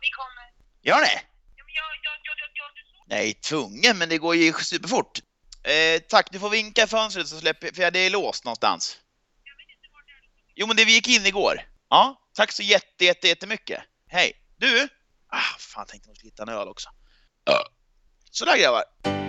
vi kommer. Gör ni? Ja, men jag, jag, jag, jag, jag, jag, Nej, tvungen, men det går ju superfort. Eh, tack, du får vinka i fönstret så släpper för det är låst någonstans. Jo, men det vi gick in igår. Ja, tack så jätte, jätte, jättemycket. Hej. Du? Ah, fan, tänkte jag skulle hitta en öl också. Ja. Sådär grabbar.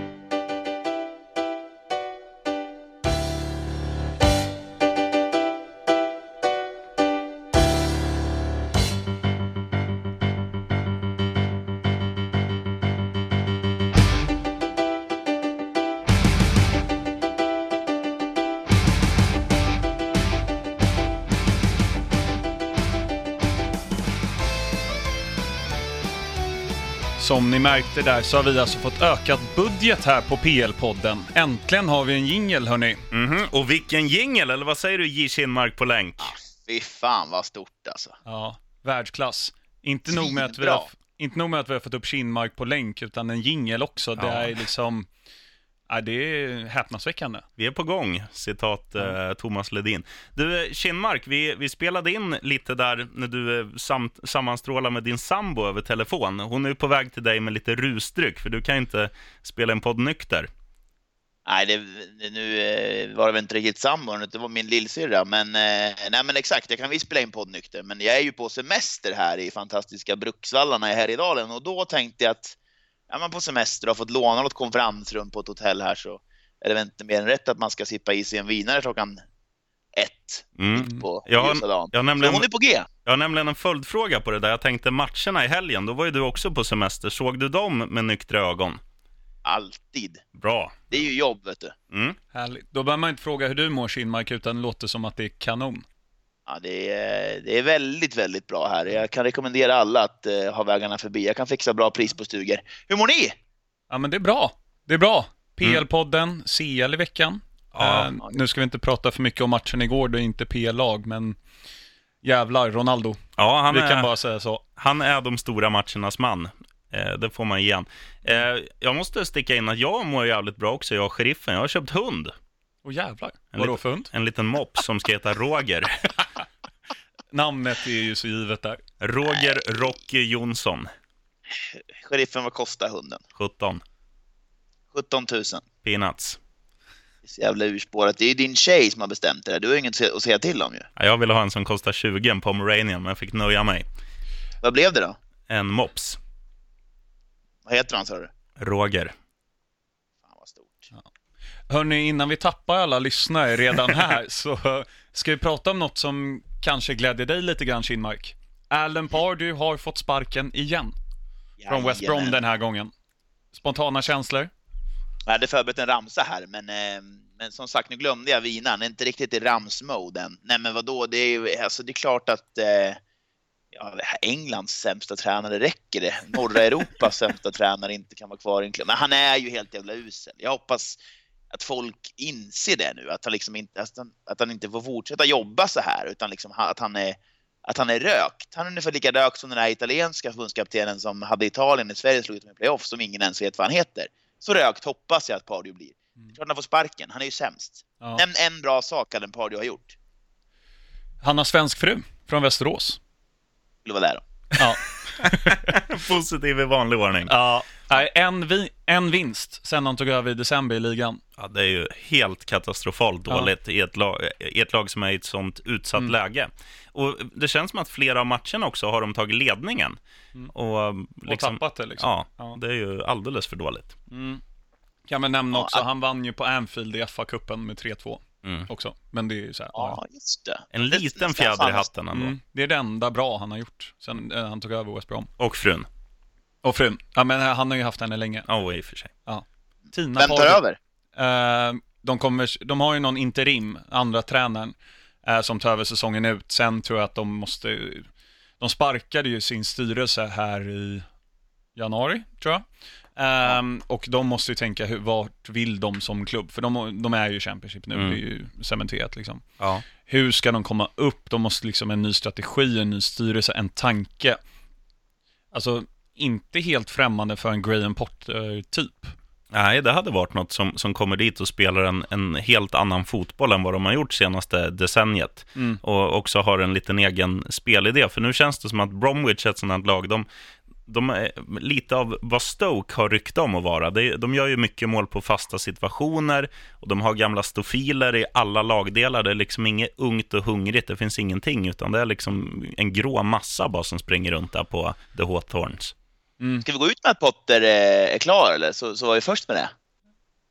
Märkte där så har vi alltså fått ökad budget här på PL-podden. Äntligen har vi en jingel hörni. Mhm, Och vilken jingel, eller vad säger du J. Kinmark på länk? Fy fan vad stort alltså. Ja, världsklass. Inte nog, med att vi har, inte nog med att vi har fått upp Kinmark på länk, utan en jingel också. Det Ja. är liksom... Ja, det är häpnadsväckande. Vi är på gång, citat eh, Thomas Ledin. Du, eh, Kinmark, vi, vi spelade in lite där när du eh, samt, sammanstrålade med din sambo över telefon. Hon är ju på väg till dig med lite rusdryck, för du kan inte spela en podd nykter. Nej, det, nu eh, var det väl inte riktigt sambon, det var min lillsyrra. Men, nej, men exakt, jag kan visst spela in podd nykter. Men jag är ju på semester här i fantastiska Bruksvallarna i Härjedalen och då tänkte jag att är man på semester och har fått låna något konferensrum på ett hotell här så är det väl inte mer än rätt att man ska sippa i sig en vinare klockan ett Mm. på Jag har- ljusa dagen. jag Så nämligen- hon är på G. Jag har nämligen en följdfråga på det där. Jag tänkte matcherna i helgen, då var ju du också på semester. Såg du dem med nyktra ögon? Alltid. Bra. Det är ju jobb, vet du. Mm. Härligt. Då behöver man inte fråga hur du mår Kinmark, utan det låter som att det är kanon. Ja, det, är, det är väldigt, väldigt bra här. Jag kan rekommendera alla att eh, ha vägarna förbi. Jag kan fixa bra pris på stugor. Hur mår ni? Ja, men det är bra. Det är bra. PL-podden, CL i veckan. Ja. Eh, nu ska vi inte prata för mycket om matchen igår, det är inte PL-lag, men jävlar, Ronaldo. Ja, han vi är... kan bara säga så. Han är de stora matchernas man. Eh, det får man igen. Eh, jag måste sticka in att jag mår jävligt bra också, jag och sheriffen. Jag har köpt hund. Åh jävlar. En Vadå liten- för hund? En liten mops som ska heta Roger. Namnet är ju så givet där. Roger Rocky Jonsson. Sheriffen, vad kostar hunden? 17. 17 000. Peanuts. Det är så jävla urspårat. Det är ju din tjej som har bestämt det där. Du har inget att säga till om ju. Ja, jag ville ha en som kostar 20, en pomeranian, men jag fick nöja mig. Vad blev det då? En mops. Vad heter han sa du? Roger. Hörni, innan vi tappar alla lyssnare redan här så ska vi prata om något som kanske glädjer dig lite grann Kinmark. Alan Pardew har fått sparken igen från West Brom den här gången. Spontana känslor? Jag hade förberett en ramsa här, men, eh, men som sagt, nu glömde jag vinan. Inte riktigt i ramsmode än. Nej, men vadå? Det är, ju- alltså, det är klart att eh, ja, Englands sämsta tränare räcker det. Norra Europas sämsta tränare inte kan vara kvar i en klubb. Men han är ju helt jävla usel. Jag hoppas att folk inser det nu, att han, liksom inte, att han, att han inte får fortsätta jobba så här, utan liksom att han är att han är rökt. Han är ungefär lika rökt som den här italienska förbundskaptenen som hade Italien i Sverige slog ut med playoff, som ingen ens vet vad han heter. Så rökt hoppas jag att Pardew blir. Det är klart han får sparken, han är ju sämst. Ja. Nämn en bra sak Alan Pardew har gjort. Han har svensk fru från Västerås. Skulle vara där då. Ja. Positiv i vanlig ordning. ja. Nej, En, vi, en vinst sen han tog över i december i ligan. Ja, det är ju helt katastrofalt Ja. dåligt i, ett lag, i ett lag som är i ett sånt utsatt Mm. läge. Och det känns som att flera av matcherna också har de tagit ledningen. Och, Och liksom, tappat det liksom. Ja, Ja. det är ju alldeles för dåligt. Kan man nämna Ja, också, att- han vann ju på Anfield i FA-cupen med 3-2 Mm. också. Men det är ju så här, ja. Ja, just det. En liten fjäder i hatten ändå. Mm, det är det enda bra han har gjort sen eh, han tog över West Brom. Och frun. Och frun. Ja, men eh, han har ju haft henne länge. Ja, i och för sig. Tina Vem tar över? Eh, de, kommer, de har ju någon interim, andra tränaren, eh, som tar över säsongen ut. Sen tror jag att de måste... De sparkade ju sin styrelse här i januari, tror jag. Ehm, Och de måste ju tänka, hur, vart vill de som klubb? För de, de är ju Championship nu, Mm. det är ju cementerat liksom. Ja. Hur ska de komma upp? De måste liksom en ny strategi, en ny styrelse, en tanke. Alltså, inte helt främmande för en Graham Potter-typ. Nej, det hade varit något som, som kommer dit och spelar en, en helt annan fotboll än vad de har gjort senaste decenniet. Mm. Och också har en liten egen spelidé. För nu känns det som att Bromwich är ett sånt här lag, de, de är lite av vad Stoke har rykte om att vara. De, de gör ju mycket mål på fasta situationer och de har gamla stofiler i alla lagdelar. Det är liksom inget ungt och hungrigt, det finns ingenting, utan det är liksom en grå massa bara som springer runt där på The Hawthorns. Mm. Ska vi gå ut med att Potter är klar eller? Så, så var vi först med det.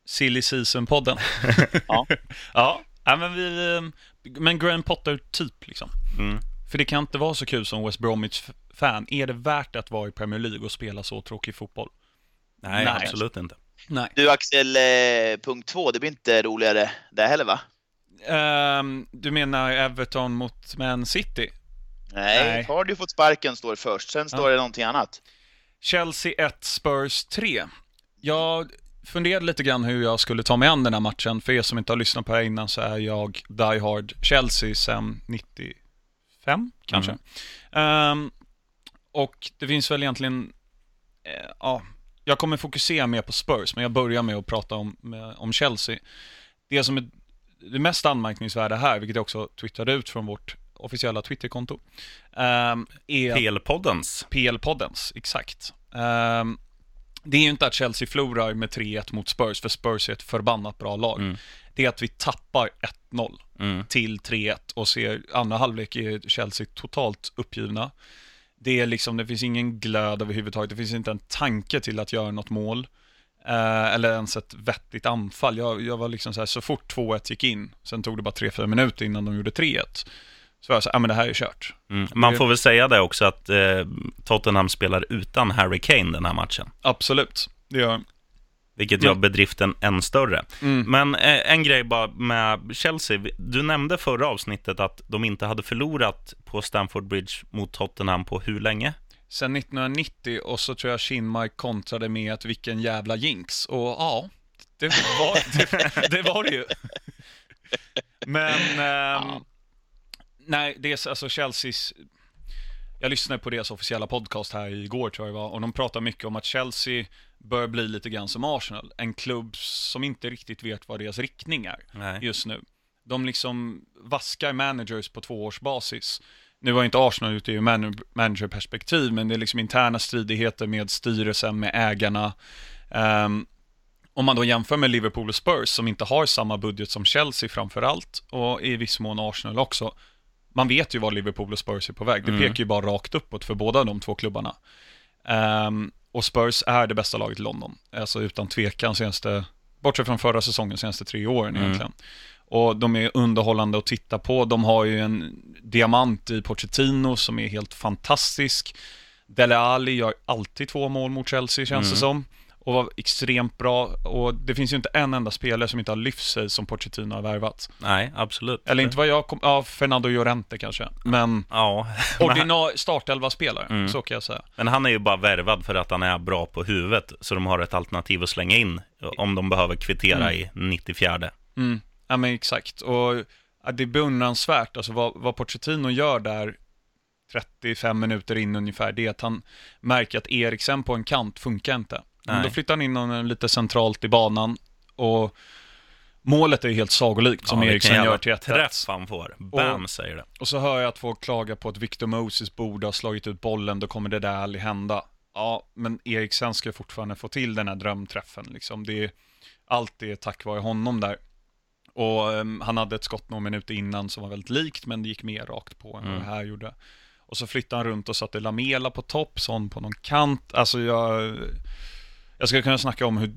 Silly Season-podden. ja. ja. Ja, men vi... Men Graham Potter-typ liksom. Mm. För det kan inte vara så kul som West Bromwich-fan. Är det värt att vara i Premier League och spela så tråkig fotboll? Nej, Nej. absolut inte. Nej. Du Axel, eh, punkt två, det blir inte roligare där heller va? Um, du menar Everton mot Man City? Nej, Nej. har du fått sparken står först, sen står ja. det någonting annat. Chelsea 1, Spurs 3. Jag funderade lite grann hur jag skulle ta mig an den här matchen. För er som inte har lyssnat på det innan så är jag Die Hard Chelsea sen 95 kanske. Mm. Um, och det finns väl egentligen, eh, ja, jag kommer fokusera mer på Spurs, men jag börjar med att prata om, med, om Chelsea. Det som är det mest anmärkningsvärda här, vilket jag också twittrade ut från vårt officiella Twitterkonto, um, är... PL-poddens. PL-poddens, exakt. Um, det är ju inte att Chelsea förlorar med 3-1 mot Spurs, för Spurs är ett förbannat bra lag. Mm. Det är att vi tappar 1-0 mm. till 3-1 och ser andra halvlek är Chelsea totalt uppgivna. Det är liksom, det finns ingen glöd överhuvudtaget, det finns inte en tanke till att göra något mål. Eh, eller ens ett vettigt anfall. Jag, jag var liksom så här, så fort 2-1 gick in, sen tog det bara 3-4 minuter innan de gjorde 3-1. Så var jag så ja men det här är kört. Mm. Man får väl säga det också att eh, Tottenham spelar utan Harry Kane den här matchen. Absolut, det gör vilket gör bedriften än större. Mm. Men eh, en grej bara med Chelsea. Du nämnde förra avsnittet att de inte hade förlorat på Stamford Bridge mot Tottenham på hur länge? Sen 1990 och så tror jag Kinmark kontrade med att vilken jävla jinx. Och ja, det var det, det, var det ju. Men, eh, nej, det är alltså Chelseas... Jag lyssnade på deras officiella podcast här igår tror jag det var, och de pratar mycket om att Chelsea bör bli lite grann som Arsenal. En klubb som inte riktigt vet vad deras riktning är Nej. just nu. De liksom vaskar managers på tvåårsbasis. Nu var inte Arsenal ute i managerperspektiv, men det är liksom interna stridigheter med styrelsen, med ägarna. Um, om man då jämför med Liverpool och Spurs som inte har samma budget som Chelsea framför allt och i viss mån Arsenal också. Man vet ju var Liverpool och Spurs är på väg. Det mm. pekar ju bara rakt uppåt för båda de två klubbarna. Um, och Spurs är det bästa laget i London. Alltså utan tvekan senaste, bortsett från förra säsongen, senaste tre åren mm. egentligen. Och de är underhållande att titta på. De har ju en diamant i Pochettino som är helt fantastisk. Dele Alli gör alltid två mål mot Chelsea känns mm. det som och var extremt bra. Och det finns ju inte en enda spelare som inte har lyft sig som Pochettino har värvat. Nej, absolut. Eller inte vad jag kom... Ja, Fernando Llorente kanske. Men... Ja. Ordinarie startelva-spelare, mm. så kan jag säga. Men han är ju bara värvad för att han är bra på huvudet. Så de har ett alternativ att slänga in om de behöver kvittera mm. i 94. Mm. Ja, men exakt. Och det är beundransvärt, alltså vad, vad Pochettino gör där 35 minuter in ungefär, det är att han märker att Eriksen på en kant funkar inte. Men då flyttar han in honom lite centralt i banan och målet är helt sagolikt som ja, Eriksen gör till 1 träff han får. Bam, och, säger det. Och så hör jag att folk klaga på att Victor Moses borde ha slagit ut bollen, då kommer det där aldrig hända. Ja, men Eriksen ska fortfarande få till den här drömträffen liksom. Det är, allt är tack vare honom där. Och um, han hade ett skott några minuter innan som var väldigt likt, men det gick mer rakt på än mm. vad det här gjorde. Och så flyttade han runt och satte Lamela på topp, sån på någon kant. Alltså jag jag skulle kunna snacka om hur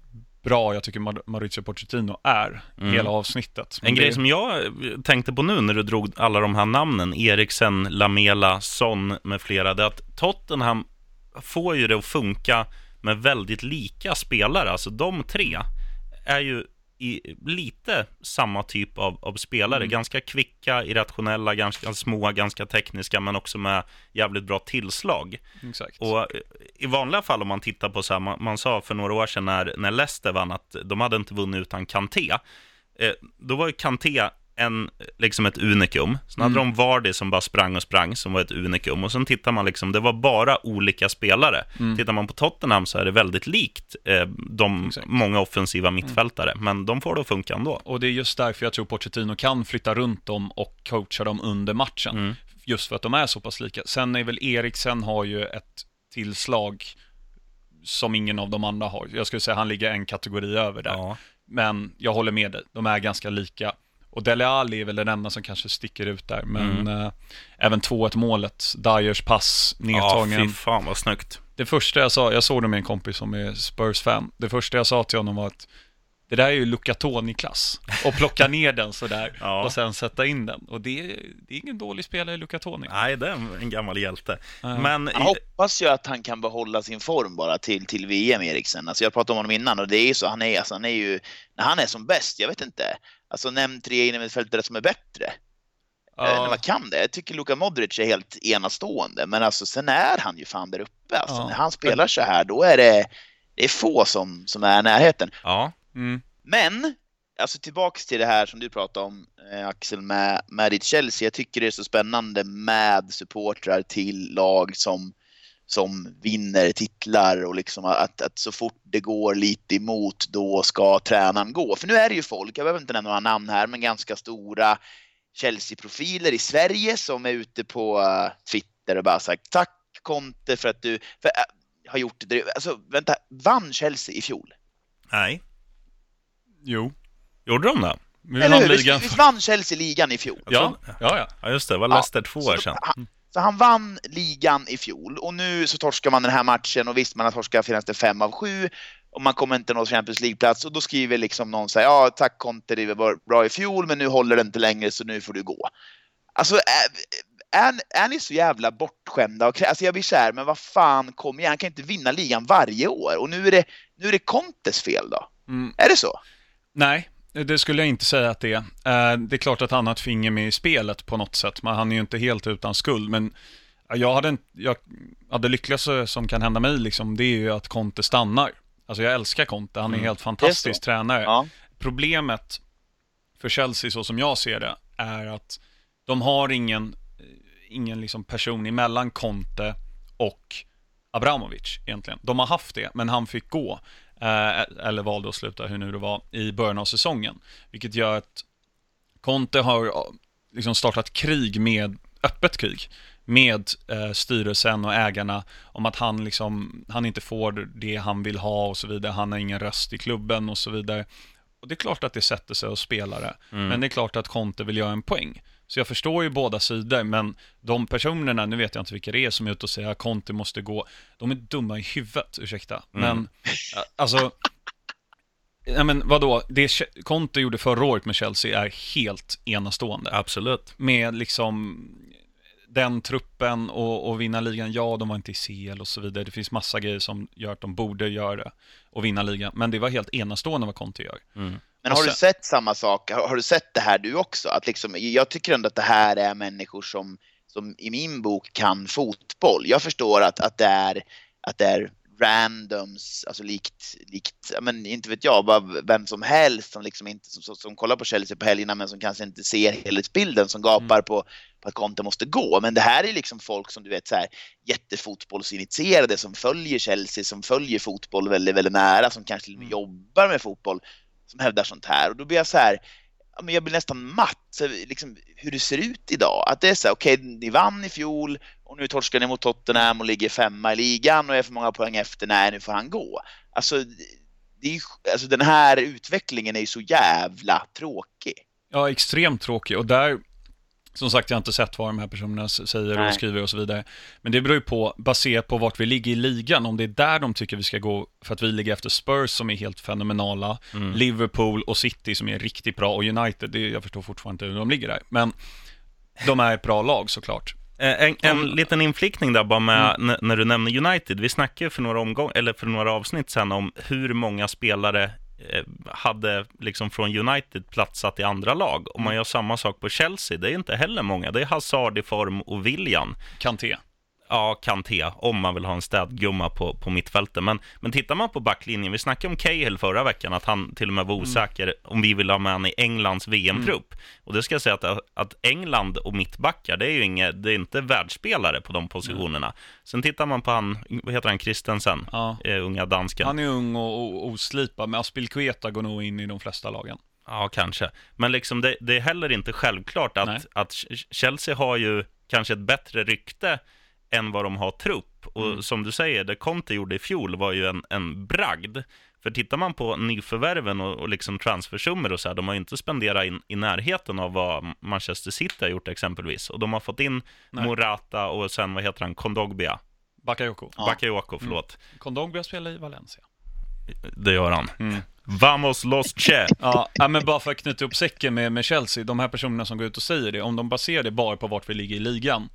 bra jag tycker Mauricio Pochettino är, mm. hela avsnittet. Men en det... grej som jag tänkte på nu när du drog alla de här namnen, Eriksen, Lamela, Son med flera, det är att Tottenham får ju det att funka med väldigt lika spelare. Alltså de tre är ju i lite samma typ av, av spelare. Mm. Ganska kvicka, irrationella, ganska små, ganska tekniska, men också med jävligt bra tillslag. Exakt. Och i vanliga fall om man tittar på så här, man, man sa för några år sedan när, när Leicester vann att de hade inte vunnit utan Kanté. Eh, då var ju Kanté en, liksom ett unikum. Sen hade mm. de Vardy som bara sprang och sprang, som var ett unikum. Och sen tittar man liksom, det var bara olika spelare. Mm. Tittar man på Tottenham så är det väldigt likt eh, de Exakt. många offensiva mm. mittfältare. Mm. Men de får det att funka ändå. Och det är just därför jag tror Pochettino kan flytta runt dem och coacha dem under matchen. Mm. Just för att de är så pass lika. Sen är väl Eriksen har ju ett tillslag som ingen av de andra har. Jag skulle säga han ligger en kategori över där. Ja. Men jag håller med dig, de är ganska lika. Och Dele Alli är väl den enda som kanske sticker ut där. Men eh, även 2-1 målet, Dyers pass, ja, nedtagen. fy fan vad snyggt. det första jag sa, jag såg det med en kompis som är Spurs-fan. Det första jag sa till honom var att det där är ju Luca Toni-klass. Och plocka ner den sådär Ja. och sen sätta in den. Och det, är- det är ingen dålig spelare, Luca Toni. Nej, det är en gammal hjälte. Ja. Men Han hoppas ju att han kan behålla sin form bara till, till VM, Eriksen. Alltså jag pratade om honom innan och det är ju så. Han är, alltså, han är ju, när han är som bäst, jag vet inte. Alltså nämn tre innermittfältare som är bättre. Eh, när Ja, man kan det. Jag tycker Luka Modric är helt enastående, men alltså sen är han ju fan där uppe. Alltså, Ja. När han spelar så här, då är det, det är få som, som är i närheten. ja, mm, Men, alltså tillbaks till det här som du pratade om eh, Axel med, med ditt Chelsea. Jag tycker det är så spännande med supportrar till lag som, som vinner titlar och liksom att, att så fort det går lite emot då ska tränaren gå. För nu är det ju folk, jag behöver inte nämna några namn här, men ganska stora Chelsea-profiler i Sverige som är ute på eh, Twitter och bara sagt tack Conte för att du för, eh, har gjort det. Alltså vänta, vann Chelsea i fjol? nej. jo. Gjorde de det? Vi Eller vann hur? ligan. Visst vann Chelsea ligan i fjol? Ja, ja, ja. Ja, just det. Det var Ja, Leicester två Så, år då, sedan. Så han vann ligan i fjol och nu så torskar man den här matchen och visst man har torskat senaste fem av sju och man kommer inte nå Champions League-plats och då skriver liksom någon så här, ja tack Conte, det var bra i fjol men nu håller det inte längre så nu får du gå. Alltså är, är, är ni så jävla bortskämda? Och, alltså jag blir så här, men vad fan, kom igen, han kan inte vinna ligan varje år och nu är det, nu är det Contes fel då? Mm. Är det så? Nej, det skulle jag inte säga att det är. Eh, Det är klart att han har ett finger med i spelet på något sätt, men han är ju inte helt utan skuld. Men jag hade, jag, ja, det lyckligaste som kan hända mig, liksom, det är ju att Conte stannar. Alltså jag älskar Conte, han är Mm. helt fantastisk tränare. Ja. Problemet för Chelsea, så som jag ser det, är att de har ingen, ingen liksom person emellan Conte och Abramovic egentligen. De har haft det, men han fick gå. Eh, eller valde att sluta, hur nu det var, i början av säsongen. Vilket gör att Conte har eh, liksom startat krig med, öppet krig, med eh, styrelsen och ägarna om att han, liksom, han inte får det han vill ha och så vidare. Han har ingen röst i klubben och så vidare. Och det är klart att det sätter sig hos spelare. Mm. Men det är klart att Conte vill göra en poäng. Så jag förstår ju båda sidor, men de personerna, nu vet jag inte vilka det är som är ute och säger att Conte måste gå, de är dumma i huvudet, ursäkta. Mm. Men, ä, alltså, nej men vadå, det Conte gjorde förra året med Chelsea är helt enastående. Absolut. Med liksom den truppen och, och vinna ligan, ja de var inte i CL och så vidare. Det finns massa grejer som gör att de borde göra det och vinna ligan. Men det var helt enastående vad Conte gör. Mm. Men har du sen- sett samma sak? Har, har du sett det här du också? Att liksom, jag tycker ändå att det här är människor som, som i min bok kan fotboll. Jag förstår att, att, det, är, att det är randoms, alltså likt, likt men inte vet jag, bara vem som helst som, liksom inte, som, som, kollar på Chelsea på helgerna men som kanske inte ser helhetsbilden som gapar på, på att Conte måste gå. Men det här är liksom folk som du vet så här jättefotbollsinitierade som följer Chelsea, som följer fotboll väldigt, väldigt nära, som kanske med jobbar med fotboll som hävdar sånt här. Och då blir jag så här, men jag blir nästan matt, så liksom, hur det ser ut idag. Att det är så här, okej, ni vann i fjol och nu torskar ni mot Tottenham och ligger femma i ligan och är för många poäng efter, nej nu får han gå. Alltså, det är, alltså den här utvecklingen är ju så jävla tråkig. Ja, extremt tråkig. Och där, som sagt, jag har inte sett vad de här personerna säger Nej. och skriver och så vidare. Men det beror ju på, baserat på vart vi ligger i ligan, om det är där de tycker vi ska gå, för att vi ligger efter Spurs som är helt fenomenala, Mm. Liverpool och City som är riktigt bra, och United, det, jag förstår fortfarande inte hur de ligger där. Men de är ett bra lag såklart. Eh, En, en liten inflikning där bara med, Mm. när du nämner United. Vi snackade för några, omgång, eller för några avsnitt sen om hur många spelare eh, hade liksom från United platsat i andra lag. Om Mm. man gör samma sak på Chelsea, det är inte heller många. Det är Hazard i form och William. Kanté. Ja, Kanté, om man vill ha en städgumma på, på mittfältet. Men, men tittar man på backlinjen, vi snackade om Cahill förra veckan, att han till och med var osäker om vi vill ha med honom i Englands VM-trupp. Och det ska jag säga att, att England och mittbackar, det är ju inget, det är inte världsspelare på de positionerna. Sen tittar man på han, vad heter han, Christensen, Ja. eh, unga dansken. Han är ung och, och oslipad, men Aspilkueta går nog in i de flesta lagen. Ja, kanske. Men liksom det, det är heller inte självklart Nej. att, att Chelsea har ju kanske ett bättre rykte än vad de har trupp. Och Mm. som du säger, det Conte gjorde i fjol var ju en, en bragd. För tittar man på nyförvärven och, och liksom transfersummor och så här, de har ju inte spenderat in, i närheten av vad Manchester City har gjort exempelvis. Och de har fått in Nej. Morata och sen, vad heter han, Kondogbia? Bakayoko. Ja. Bakayoko, förlåt. Kondogbia spelar i Valencia. Det gör han. Mm. Vamos los che! Ja, men bara för att knyta upp säcken med, med Chelsea, de här personerna som går ut och säger det, om de baserar det bara på vart vi ligger i ligan,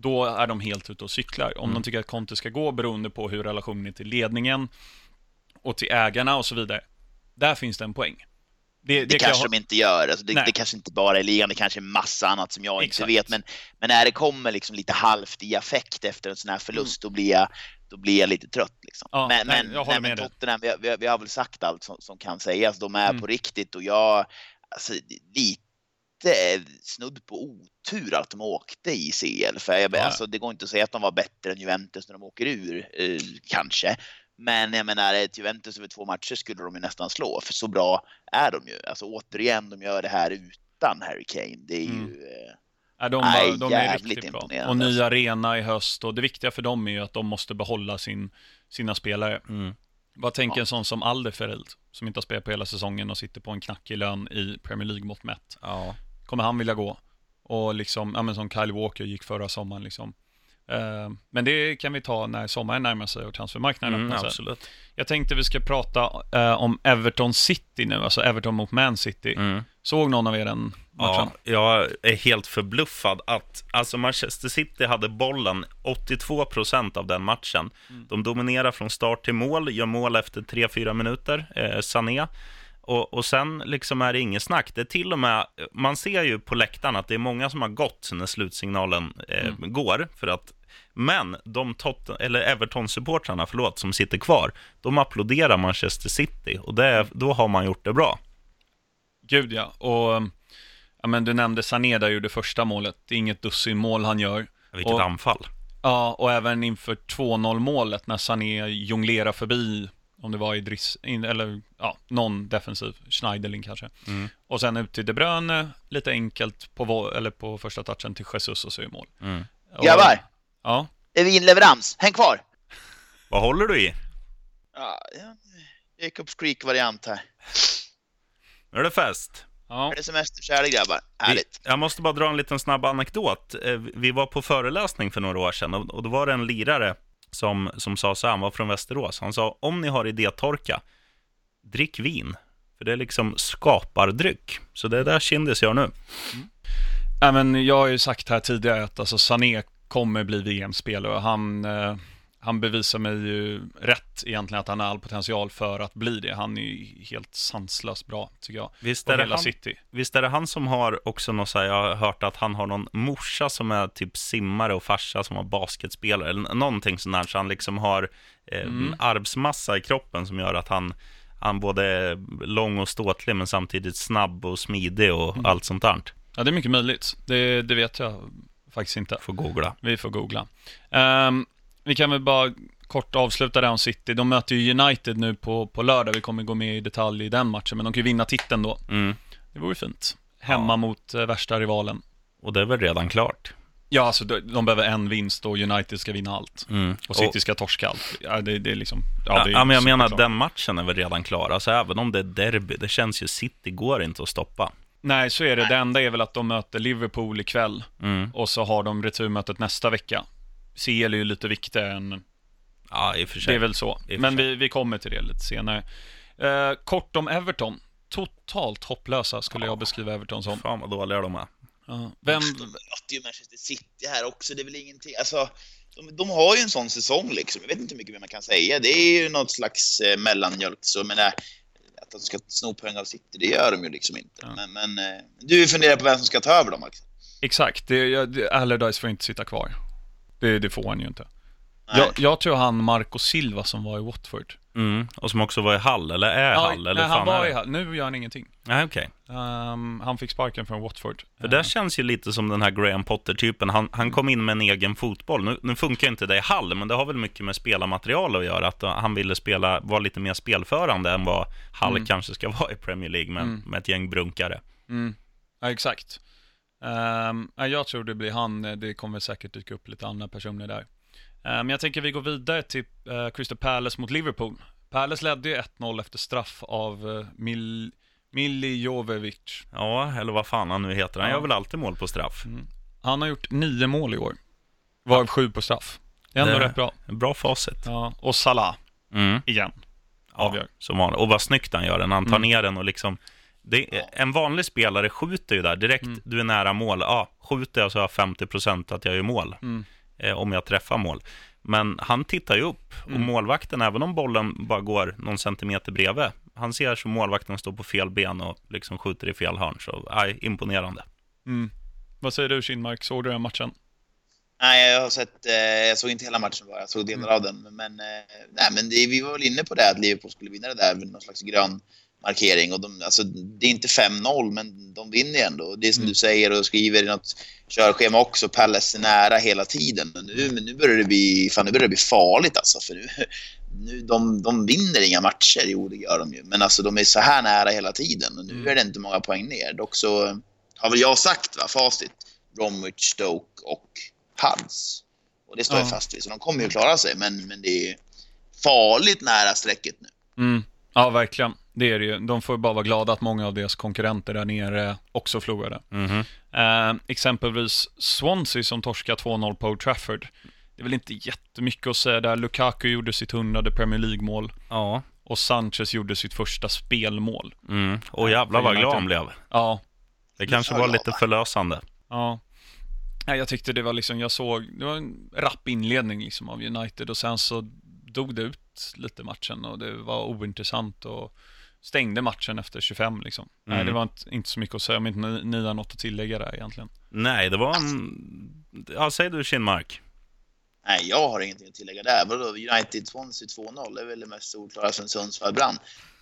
då är de helt ute och cyklar. Om de tycker att Conte ska gå beroende på hur relationen är till ledningen och till ägarna och så vidare. Där finns det en poäng. Det, Det, kan kanske jag, de inte gör. Alltså det, det kanske inte bara är ligan, det kanske är massa annat som jag Exakt. inte vet. Men, men när det kommer liksom lite halvt i affekt efter en sån här förlust, då, blir jag, då blir jag lite trött. Liksom. Ja, men nej, men, jag nej, men. Tottenham, vi, vi, vi har väl sagt allt som, som kan sägas. De är Mm. på riktigt och jag, alltså, lite snudd på otur att de åkte i CL. För jag, Ja. alltså, det går inte att säga att de var bättre än Juventus när de åker ur, eh, kanske. Men jag menar, ett Juventus över två matcher skulle de ju nästan slå, för så bra är de ju. Alltså återigen, de gör det här utan Harry Kane. Det är Mm. ju... eh, ja, de, Nej, de är riktigt bra. Och ny arena i höst, och det viktiga för dem är ju att de måste behålla sin, sina spelare. Mm. Vad tänker Ja. en sån som Alderfereld, som inte har spelat på hela säsongen och sitter på en knackig lön i Premier League-mått mätt? Ja. Kommer han vilja gå? Och liksom, ja men som Kyle Walker gick förra sommaren liksom. Eh, men det kan vi ta när sommaren närmar sig och transfermarknaden Mm, absolut. Jag tänkte vi ska prata eh, om Everton City nu, alltså Everton mot Man City. Mm. Såg någon av er den matchen? Ja, jag är helt förbluffad att alltså Manchester City hade bollen 82% av den matchen. De dominerar från start till mål, gör mål efter 3-4 minuter, eh, Sané. Och, och sen liksom är det inget snack. Det är till och med, man ser ju på läktaren att det är många som har gått när slutsignalen eh, går. För att, men de Tot- eller Everton-supportrarna, förlåt, som sitter kvar, de applåderar Manchester City och det, då har man gjort det bra. Gud ja, och ja, men du nämnde Sané där gjorde första målet. Det är inget dussin mål han gör. Vilket Och- anfall. Ja, och även inför 2-0 målet när Sané jonglerar förbi, om det var Idris, in, eller ja, någon defensiv, Schneiderlin kanske. Mm. Och sen ut till De Bruyne, lite enkelt på, eller på första touchen till Jesus och så är mål. Mm. Och, Grabbar, Ja, är vi inleverans? Häng kvar! Vad håller du i? Ja, ja, Jacobs Creek-variant här. Nu är det fest. ja. Är det semesterkära grabbar? Vi, Härligt. jag måste bara dra en liten snabb anekdot. Eh, Vi var på föreläsning för några år sedan och, och då var det en lirare som, som sa så här, han var från Västerås. Han sa, om ni har idétorka, drick vin. För det är liksom skapardryck. Så det är där Kindis gör nu. Mm. Även jag har ju sagt här tidigare att alltså, Sané kommer bli VM-spelare han, eh, han bevisar mig ju rätt egentligen att han har all potential för att bli det. Han är ju helt sanslöst bra, tycker jag. Visst är, det hela han, City. visst är det han som har också något så här, jag har hört att han har någon morsa som är typ simmare och farsa som var basketspelare, eller någonting sånt där, så han liksom har eh, Mm. arvsmassa i kroppen som gör att han, han både är lång och ståtlig men samtidigt snabb och smidig och Mm. allt sånt där. Ja, det är mycket möjligt. Det, det vet jag faktiskt inte. Får googla. Vi får googla. Ehm, vi kan väl bara kort avsluta där om City. De möter ju United nu på, på lördag. Vi kommer gå med i detalj i den matchen, men de kan ju vinna titeln då. Mm. Det vore fint. Hemma Ja. mot eh, värsta rivalen. Och det är väl redan klart. Ja, alltså de, behöver en vinst och United ska vinna allt. Mm. Och City ska torska allt. Ja, det, det är liksom... Ja, det är ja, men jag menar, superklart. den matchen är väl redan klar. Alltså även om det är derby, det känns ju, City går inte att stoppa. Nej, så är det. Det enda är väl att de möter Liverpool ikväll Mm. och så har de returmötet nästa vecka. CL är ju lite viktigare än Ja, i och för sig. Det är väl så. Men vi, vi kommer till det lite senare. Eh, kort om Everton. Totalt hopplösa skulle jag beskriva Everton som. Fan vad dåliga de är. Ja. Vem, De möter ju Manchester City här också, det är väl ingenting. Alltså, de, de har ju en sån säsong liksom. Jag vet inte hur mycket mer man kan säga. Det är ju något slags eh, mellanmjölk. Så, men, äh, att de ska sno poäng av City, det gör de ju liksom inte. Ja. Men, men eh, du funderar på vem som ska ta över dem, Max? exakt, det, jag- det, Allardyce får inte sitta kvar. Det, det får han ju inte. Jag, jag tror han Marco Silva som var i Watford. Mm. Och som också var i Hall, eller är Hall, eller nej, fan han var i? Hall. Nu gör han ingenting. Nej, okej. Ehm, han fick sparken från Watford. För det känns ju lite som den här Graham Potter-typen. Han, han kom in med en egen fotboll. Nu, nu funkar inte det i Hall, men det har väl mycket med spelarmaterial att göra. Att uh, han ville spela, vara lite mer spelförande än vad Hall Mm. kanske ska vara i Premier League med, Mm. med ett gäng brunkare. Mm. Ja, exakt. Ehm, ja, jag tror det blir han. Det kommer säkert dyka upp lite andra personer där. Eh, Men jag tänker vi går vidare till eh, Crystal Palace mot Liverpool. Palace ledde ju 1-0 efter straff av eh, Mil Milijovic. Ja, eller vad fan han nu heter. Han Ja. gör väl alltid mål på straff. Han har gjort nio mål i år, varav sju på straff. Det är ändå Det- rätt bra. Bra facit. Ja, och Salah, Mm. igen. Avgör. Som vanligt. Och vad snyggt han gör den. Han tar Mm. ner den och liksom... Det, En vanlig spelare skjuter ju där direkt. Mm. Du är nära mål. Ja, skjuter jag så har jag 50% att jag gör mål. Mm. Eh, om jag träffar mål. Men han tittar ju upp. Och Mm. målvakten, även om bollen bara går någon centimeter bredvid. Han ser så målvakten står på fel ben och liksom skjuter i fel hörn. Så, aj, imponerande. Mm. Vad säger du Kinmark, såg du den matchen? Nej, jag har sett, eh, jag såg inte hela matchen bara, jag såg delar av den. Men, eh, nej, men det, vi var väl inne på det, att Liverpool skulle vinna det där med någon slags grön markering. Och de, alltså, det är inte 5-0, men de vinner ju ändå. Det är som Mm. du säger och skriver i något körschema också, Palace är nära hela tiden. Men nu, men nu börjar det bli, fan, nu börjar det bli farligt alltså. För nu, nu, de, de vinner inga matcher, jo det gör de ju. Men alltså de är så här nära hela tiden och nu Mm. är det inte många poäng ner. Dock så har väl jag sagt, va, facit, Bromwich, Stoke och Huds. Och det står jag Ja. fast vid, så de kommer ju klara sig. Men, men det är farligt nära strecket nu. Mm. Ja, verkligen. Det är det ju. De får bara vara glada att många av deras konkurrenter där nere också förlorade. Mhm. Eh, exempelvis Swansea som torskar 2-0 på Old Trafford. Det är väl inte jättemycket att säga där. Lukaku gjorde sitt hundrade Premier League-mål Ja. och Sanchez gjorde sitt första spelmål. Mm. Och jävlar vad glad han blev. Ja, Det kanske var lite förlösande. ja. Jag tyckte det var liksom, jag såg, det var en rapp inledning liksom av United och sen så dog det ut lite matchen och det var ointressant och stängde matchen efter 25 liksom. Nej, Mm. det var inte, inte så mycket att säga om inte ni, ni har något att tillägga där egentligen. Nej, det var en... Ja, säg du Kinmark. Nej, jag har ingenting att tillägga där. Vadå, United Swansea 2-0 det är väl det mest solklara sen Sundsvall brann.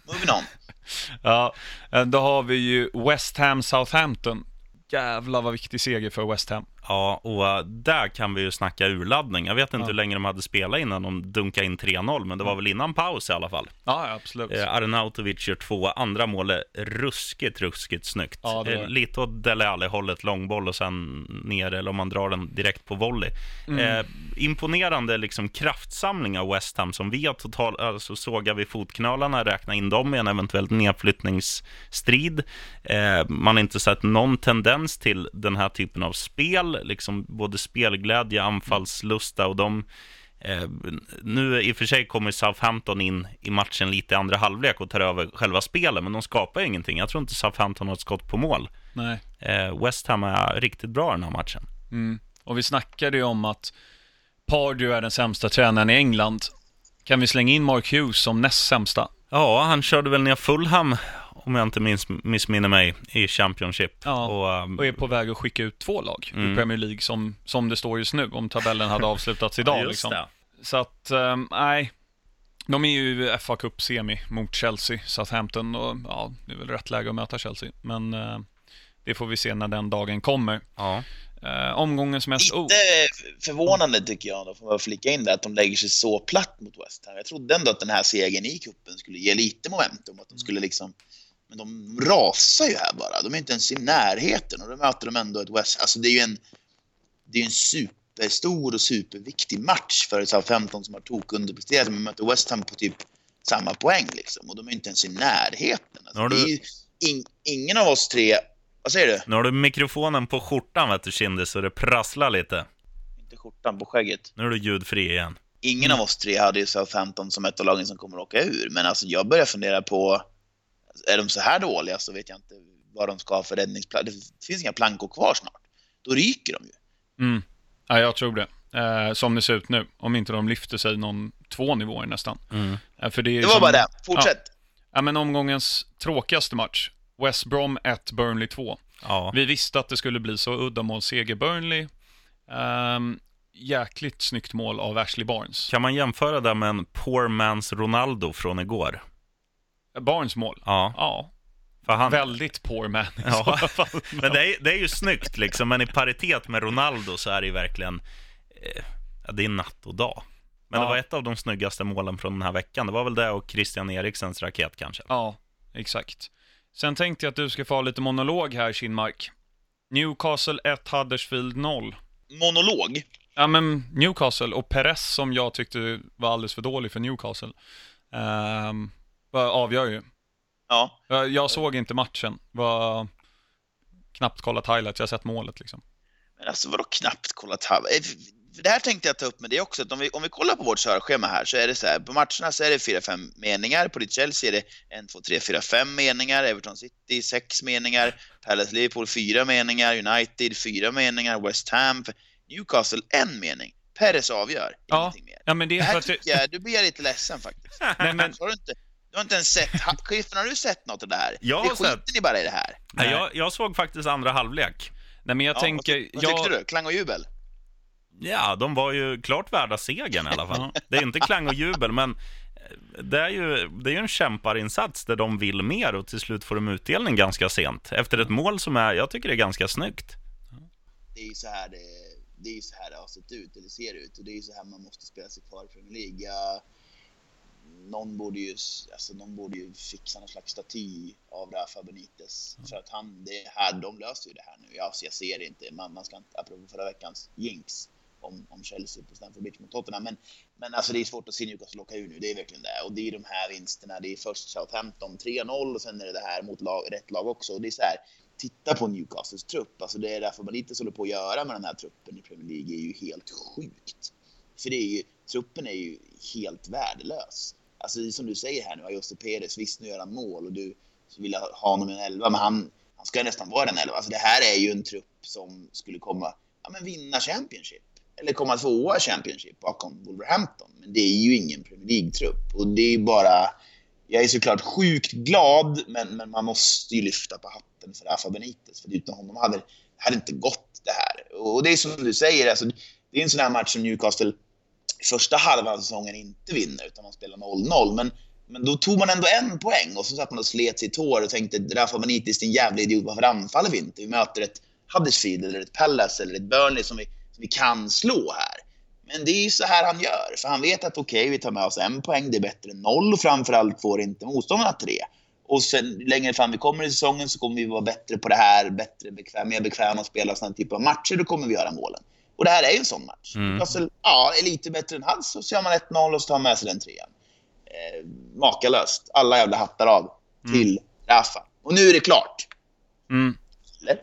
Moving on. Ja, eh, då har vi ju West Ham Southampton. Jävlar vad viktig seger för West Ham. Ja, och äh, där kan vi ju snacka urladdning. Jag vet inte Ja. hur länge de hade spelat innan de dunkade in 3-0, men det var väl innan paus i alla fall. Ja, absolut. Eh, Arnautovic gör två, andra målet ruskigt, ruskigt snyggt. Ja, det det. Eh, lite åt Dele Alli-hållet, långboll och sen ner, eller om man drar den direkt på volley. Mm. Eh, imponerande liksom kraftsamling av West Ham som vi har total, alltså sågar vi fotknölarna, räkna in dem i en eventuellt nedflyttningsstrid. Eh, man har inte sett någon tendens till den här typen av spel, liksom både spelglädje, anfallslusta och de Eh, nu i och för sig kommer Southampton in i matchen lite i andra halvlek och tar över själva spelet, men de skapar ingenting. Jag tror inte Southampton har ett skott på mål. Nej. Eh, West Ham är riktigt bra i den här matchen. Mm. Och vi snackade ju om att Pardew är den sämsta tränaren i England. Kan vi slänga in Mark Hughes som näst sämsta? Ja, han körde väl ner Fulham, om jag inte minns, missminner mig, i Championship. Ja, Och, ehm, Och är på väg att skicka ut två lag Mm. i Premier League som, som det står just nu, om tabellen hade avslutats idag. ja, liksom. det. Så att, ehm, nej. De är ju FA Cup-semi mot Chelsea, Southampton och ja, det är väl rätt läge att möta Chelsea. Men eh, det får vi se när den dagen kommer. Ja. Eh, omgångens mest... Lite Oh, förvånande tycker jag, då får man flika in där, att de lägger sig så platt mot West Ham. Jag trodde ändå att den här segern i kuppen skulle ge lite momentum, att de skulle liksom... Men de rasar ju här bara. De är inte ens i närheten och då möter de ändå ett West Alltså det är ju en... Det är en superstor och superviktig match för Southampton som har tok underpresterat. Men möter West Ham på typ samma poäng liksom. Och de är inte ens i närheten. Alltså, du- ju in, ingen av oss tre... Vad säger du? Nu har du mikrofonen på skjortan, vet du, Kindy, så det prasslar lite. Inte skjortan på skägget. Nu är du ljudfri igen. Ingen av oss tre hade ju Southampton som ett av lagen som kommer att åka ur. Men alltså jag börjar fundera på, är de så här dåliga så vet jag inte vad de ska ha för räddningsplats. Det finns inga plankor kvar snart. Då ryker de ju. mm. Ja, jag tror det. Eh, som det ser ut nu. Om inte de lyfter sig någon två nivåer nästan. Mm. Eh, för det, är Det var som- bara det. Fortsätt. Ja, men omgångens tråkigaste match. West Brom 1, Burnley 2. Ja. Vi visste att det skulle bli så uddamålsseger Burnley. Um, jäkligt snyggt mål av Ashley Barnes. Kan man jämföra det med en poor man's Ronaldo från igår? Barnes mål? Ja, Ja, för han... väldigt poor man i Ja. så fall. Men det är, det är ju snyggt liksom, men i paritet med Ronaldo så är det ju verkligen, eh, det är natt och dag. Men det Ja. var ett av de snyggaste målen från den här veckan. Det var väl det och Christian Eriksens raket kanske. Ja, exakt. Sen tänkte jag att du ska få ha lite monolog här, Kinmark. Newcastle 1, Huddersfield 0. Monolog. Ja, men Newcastle och Perez som jag tyckte var alldeles för dålig för Newcastle. Um, avgör ju. Ja, Jag, jag såg inte matchen. Var knappt kollat highlights, jag har sett målet liksom. men alltså vadå knappt kollat halv... eh, för Det här tänkte jag ta upp med det också, att om vi, om vi kollar på vårt körschema här så är det så här, på matcherna så är det 4-5 meningar, på ditt Chelsea är det 1, 2, 3, 4, 5 meningar, Everton City 6 meningar, Palace Liverpool 4 meningar, United 4 meningar, West Ham, Newcastle en mening. Perez avgör, Ja, ingenting mer. Ja, men det Det är för här att... det- tycker jag, du blir lite ledsen faktiskt. Nej, men, Har du, inte, du har inte ens sett, ha- Cliffen har du sett något av det här? Jag det har skiter sett. ni bara i det här. Nej. Jag, jag såg faktiskt andra halvlek. nej, men jag Ja, tänker... vad, vad jag, tyckte du? Klang och jubel? Ja, de var ju klart värda segern i alla fall. Det är inte klang och jubel, men eh, det är ju, det är ju en kämparinsats där de vill mer och till slut får de utdelning ganska sent. Efter ett mål som är, jag tycker det är ganska snyggt. det är ju så här det, det, är ju så här det har sett ut, eller ser ut. Och det är ju så här man måste spela sig kvar i Premier League. Jag, någon, borde ju, alltså, någon borde ju fixa någon slags staty av Rafa Benitez. För att han, det är här, de löser ju det här nu. Jag, alltså, jag ser det inte. Man, man ska inte, apropå förra veckans jinx om, om Chelsea på Stamford Bridge mot Tottenham. Men, men alltså, det är svårt att se Newcastle åka ur nu. Det är verkligen det. Och det är de här vinsterna. Det är först Southampton 3-0 och sen är det det här mot lag, rätt lag också. Och det är så här, titta på Newcastles trupp. Alltså det är därför man lite håller på att göra med den här truppen i Premier League är ju helt sjukt. För det är ju, truppen är ju helt värdelös. Alltså som du säger här nu, Ayoste Perez, visst nu gör han mål och du vill ha honom i en elva, men han, han ska nästan vara en elva. Alltså det här är ju en trupp som skulle komma, ja men vinna Championship. Eller komma tvåa i Championship bakom Wolverhampton. Men det är ju ingen Premier League-trupp. Och det är bara... Jag är såklart sjukt glad, men, men man måste ju lyfta på hatten för Rafa Benitez. För utan honom hade det hade inte gått det här. Och det är som du säger, alltså, det är en sån här match som Newcastle första halvan av säsongen inte vinner, utan man spelar 0-0. Men, men då tog man ändå en poäng och så satt man och slet sitt hår och tänkte Rafa Benitez, din jävla idiot, varför anfaller vi inte? Vi möter ett Huddersfield eller ett Palace eller ett Burnley som vi, som vi kan slå här. Men det är ju så här han gör, för han vet att okej, okay, vi tar med oss en poäng, det är bättre än noll och framförallt får inte motståndarna tre. Och sen längre fram vi kommer i säsongen så kommer vi vara bättre på det här, bättre, bekväm, mer bekväma att spela sådana typer av matcher, då kommer vi göra målen. Och det här är ju en sån match. Mm. Newcastle, ja, är lite bättre än hans, så gör man 1-0 och så tar man med sig den trean. Eh, makalöst. Alla jävla hattar av till Rafa. Och nu är det klart. Mm. Eller?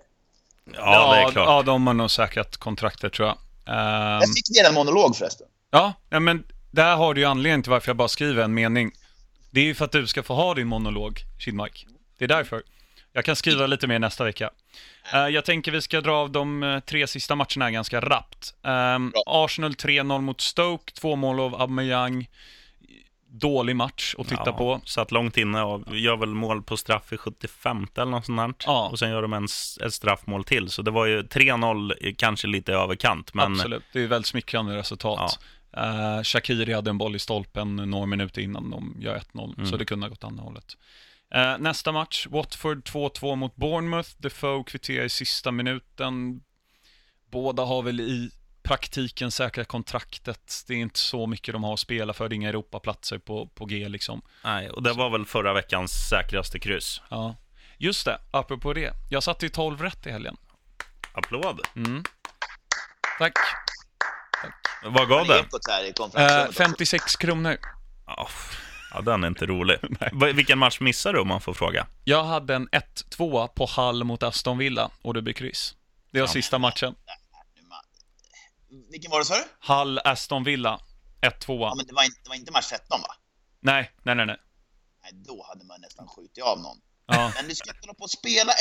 Ja, det är klart. Ja, de har nog säkrat kontraktet tror jag. Ehm, Jag fick redan monolog förresten. ja, ja, men där har du ju anledningen till varför jag bara skriver en mening. Det är ju för att du ska få ha din monolog, Kidmark. Det är därför. Jag kan skriva lite mer nästa vecka. Eh, jag tänker vi ska dra av de eh, tre sista matcherna ganska rappt. Ehm, Bra. Arsenal 3-0 mot Stoke, två mål av Aubameyang. Dålig match att titta Ja, på. Satt långt inne och gör väl mål på straff i 75 eller något sånt där. Ja. Och sen gör de en, ett straffmål till. Så det var ju 3-0, i- kanske lite överkant. Men Absolut, det är väldigt smickrande resultat. Uh, Shakiri hade en boll i stolpen några minuter innan de gör 1-0, Mm. så det kunde ha gått andra hållet. Eh, nästa match, Watford 2-2 mot Bournemouth. Defoe kvitterar i sista minuten. Båda har väl i praktiken säkrat kontraktet. Det är inte så mycket de har att spela för, det är inga Europaplatser på, på G liksom. nej, och det var väl förra veckans säkraste kryss. Ja. Just det, apropå det. Jag satte i 12 rätt i helgen. Applåd. Mm. Tack. Vad gav det? Ekot här i Eh, konferensrummet också. 56 kronor. Ja, ja, den är inte rolig. Vilken match missar du om man får fråga? Jag hade en 1-2 på Hall mot Aston Villa och det blir kryss. Det var Ja. sista matchen. Vilken var det sa du? Hall, Aston Villa, 1-2. Ja, men det var, inte, det var inte match 13 va? Nej, nej, nej, nej. Nej, då hade man nästan skjutit av någon. Ja, Men du ska inte hålla på att spela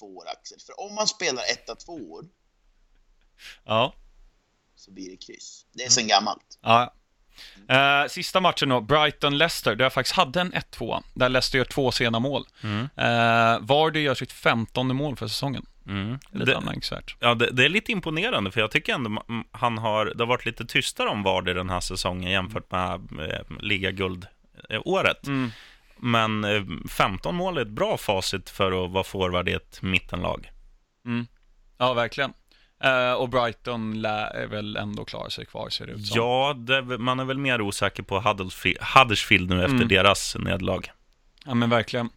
1-2 Axel, för om man spelar 1-2 ja, så blir det kryss. Det är sen gammalt. ja. Eh, sista matchen då, Brighton-Leicester, där jag faktiskt hade en 1-2. Där Leicester gör två sena mål. Mm. Uh, Vardy gör sitt femtonde mål för säsongen. Mm. Lite Det, anmärkningsvärt. ja, det, det är lite imponerande, för jag tycker ändå han har, det har varit lite tystare om Vardy den här säsongen jämfört med eh, ligaguld-året. Mm. Men eh, 15 mål är ett bra facit för att vara forward i ett mittenlag. Mm. Ja, verkligen. Eh, och Brighton lär är väl ändå klara sig kvar, ser det ut som. Ja, det, man är väl mer osäker på Huddersfield, nu efter Mm. deras nederlag. Ja, men verkligen.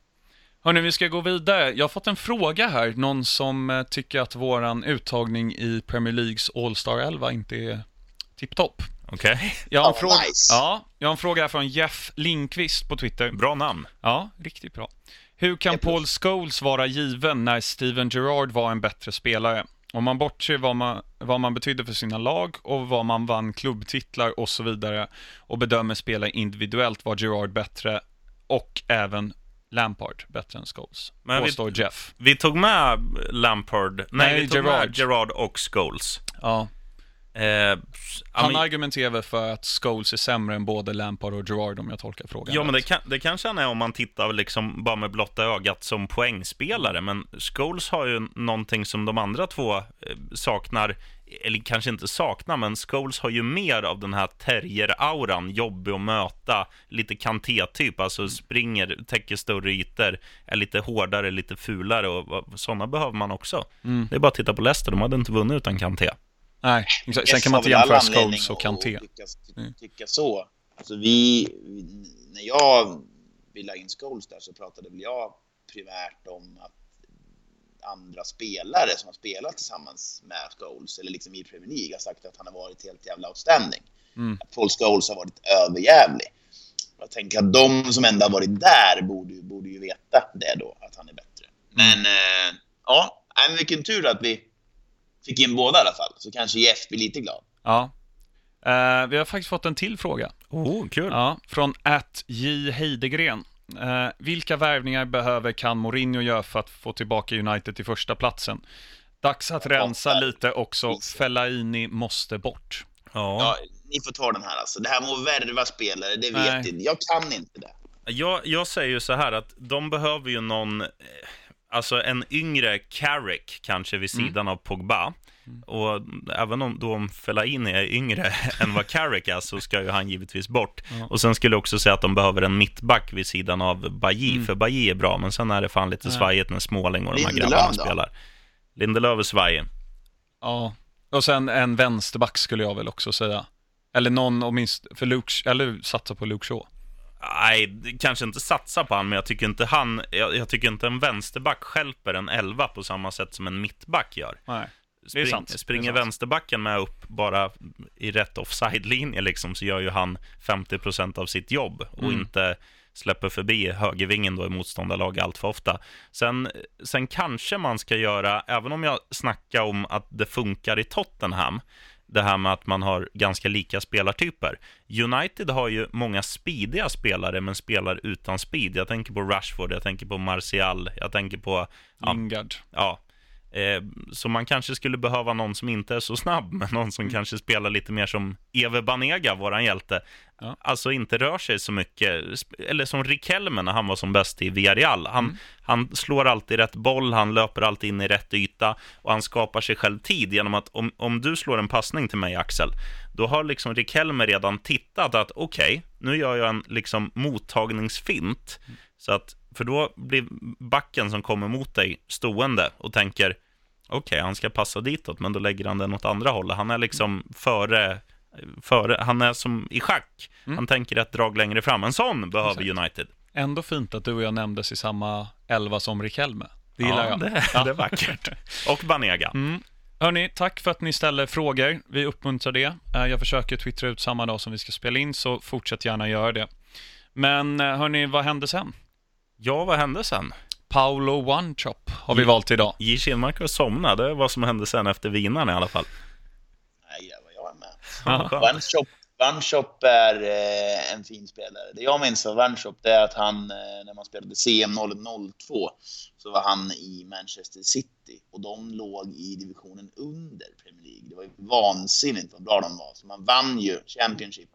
Hörni, vi ska gå vidare. Jag har fått en fråga här. Någon som eh, tycker att våran uttagning i Premier Leagues All-Star 11 inte är tipptopp. Okej, Jag har fråga, nice. ja, jag har en fråga här från Jeff Lindqvist på Twitter. bra namn. Ja, riktigt bra. Hur kan. Paul Scholes vara given när Steven Gerrard var en bättre spelare? Om man bortser vad man, vad man betydde för sina lag och vad man vann klubbtitlar och så vidare och bedömer spelare individuellt var Gerrard bättre och även Lampard bättre än Scholes, Men vi- påstår Jeff. Vi tog med Lampard, nej, Nej, vi tog Gerrard. med Gerard och Scholes. Ja. Eh, Han men- argumenterar väl för att Scholes är sämre än både Lampard och Gerrard om jag tolkar frågan Ja, men det, kan, det kanske han är om man tittar liksom bara med blotta ögat som poängspelare, men Scholes har ju någonting som de andra två eh, saknar, eller kanske inte saknar, men Scholes har ju mer av den här terrier-auran, jobbig att möta, lite kanté-typ, alltså springer, täcker större ytor, är lite hårdare, lite fulare och sådana behöver man också. Mm. Det är bara att titta på Leicester, de hade inte vunnit utan Kanté. Nej, exakt. Sen kan man inte jämföra Scholes och Kanté. att Tycka, ty- Mm. tycka så. Alltså vi, när jag ville ha in Scholes där så pratade väl jag primärt om att andra spelare som har spelat tillsammans med Scholes, eller liksom i Premier League, har sagt att han har varit helt jävla outstanding. Mm. Att Paul Scholes har varit överjävlig. Jag tänker att de som ändå har varit där borde, ju- borde ju veta det då, att han är bättre. Men eh, ja, vilken tur att vi fick in båda i alla fall, så kanske Jeff blir lite glad. Ja. Eh, vi har faktiskt fått en till fråga. Oh, kul! Ja, från att J. Heidegren. Eh, vilka värvningar behöver kan Mourinho göra för att få tillbaka United till första platsen? Dags att rensa lite också. Fellaini måste bort. Ja. Ja, ni får ta den här alltså. Det här med att värva spelare, det vet inte. Jag kan inte det. Jag, jag säger ju så här att de behöver ju någon, eh, alltså en yngre Carrick kanske vid Mm. sidan av Pogba. Och även om då om Fellaini är yngre än vad Carrick är så ska ju han givetvis bort. Ja. Och sen skulle jag också säga att de behöver en mittback vid sidan av Bajy, Mm. för Bajy är bra, men sen är det fan lite svajigt när Småling och de här Lindelöf grabbarna då? spelar. Lindelöf är svajig. Ja. Och sen en vänsterback skulle jag väl också säga. Eller någon åtminstone, för Luke, eller satsa på Luke Shaw. Nej, kanske inte satsa på han, men jag tycker inte han, jag, jag tycker inte en vänsterback stjälper en elva på samma sätt som en mittback gör. Nej. Det är sant. Det är Springer sant. vänsterbacken med upp bara i rätt offside-linje liksom, så gör ju han 50% av sitt jobb och Mm. inte släpper förbi högervingen då i motståndarlag allt för ofta. Sen, sen kanske man ska göra, även om jag snackar om att det funkar i Tottenham, det här med att man har ganska lika spelartyper. United har ju många speediga spelare, men spelar utan speed. Jag tänker på Rashford, jag tänker på Martial, jag tänker på ja, Lingard. Ja. Eh, så man kanske skulle behöva någon som inte är så snabb, men någon som kanske spelar lite mer som Eve Banega, våran hjälte. Ja. Alltså inte rör sig så mycket, eller som Riquelme när han var som bäst i Villarreal. Han, han slår alltid rätt boll, han löper alltid in i rätt yta och han skapar sig själv tid genom att om, om du slår en passning till mig, Axel, då har liksom Riquelme redan tittat att okej, nu gör jag en liksom mottagningsfint. Så att, för då blir backen som kommer mot dig stående och tänker okej, han ska passa ditåt, men då lägger han den åt andra hållet. Han är liksom före, före han är som i schack. Han tänker ett drag längre fram. En sån behöver Exakt. United. Ändå fint att du och jag nämndes i samma elva som Riquelme. Det gillar ja, jag. Det, det är vackert. Och Banega. Mm. Hörni, tack för att ni ställer frågor. Vi uppmuntrar det. Eh, Jag försöker twittra ut samma dag som vi ska spela in, så fortsätt gärna göra det. Men eh, hörni, vad hände sen? Ja, vad hände sen? Paolo One Chop har vi valt idag. J. Kinmark var somnad. Det är vad som hände sen efter vinnaren i alla fall. Nej, jävlar, jag är med. One Shop, One Shop är eh, en fin spelare. Det jag minns av One Shop det är att han, eh, när man spelade CM 002, så var han i Manchester City och de låg i divisionen under Premier League. Det var ju vansinnigt vad bra de var. Så man vann ju Championship,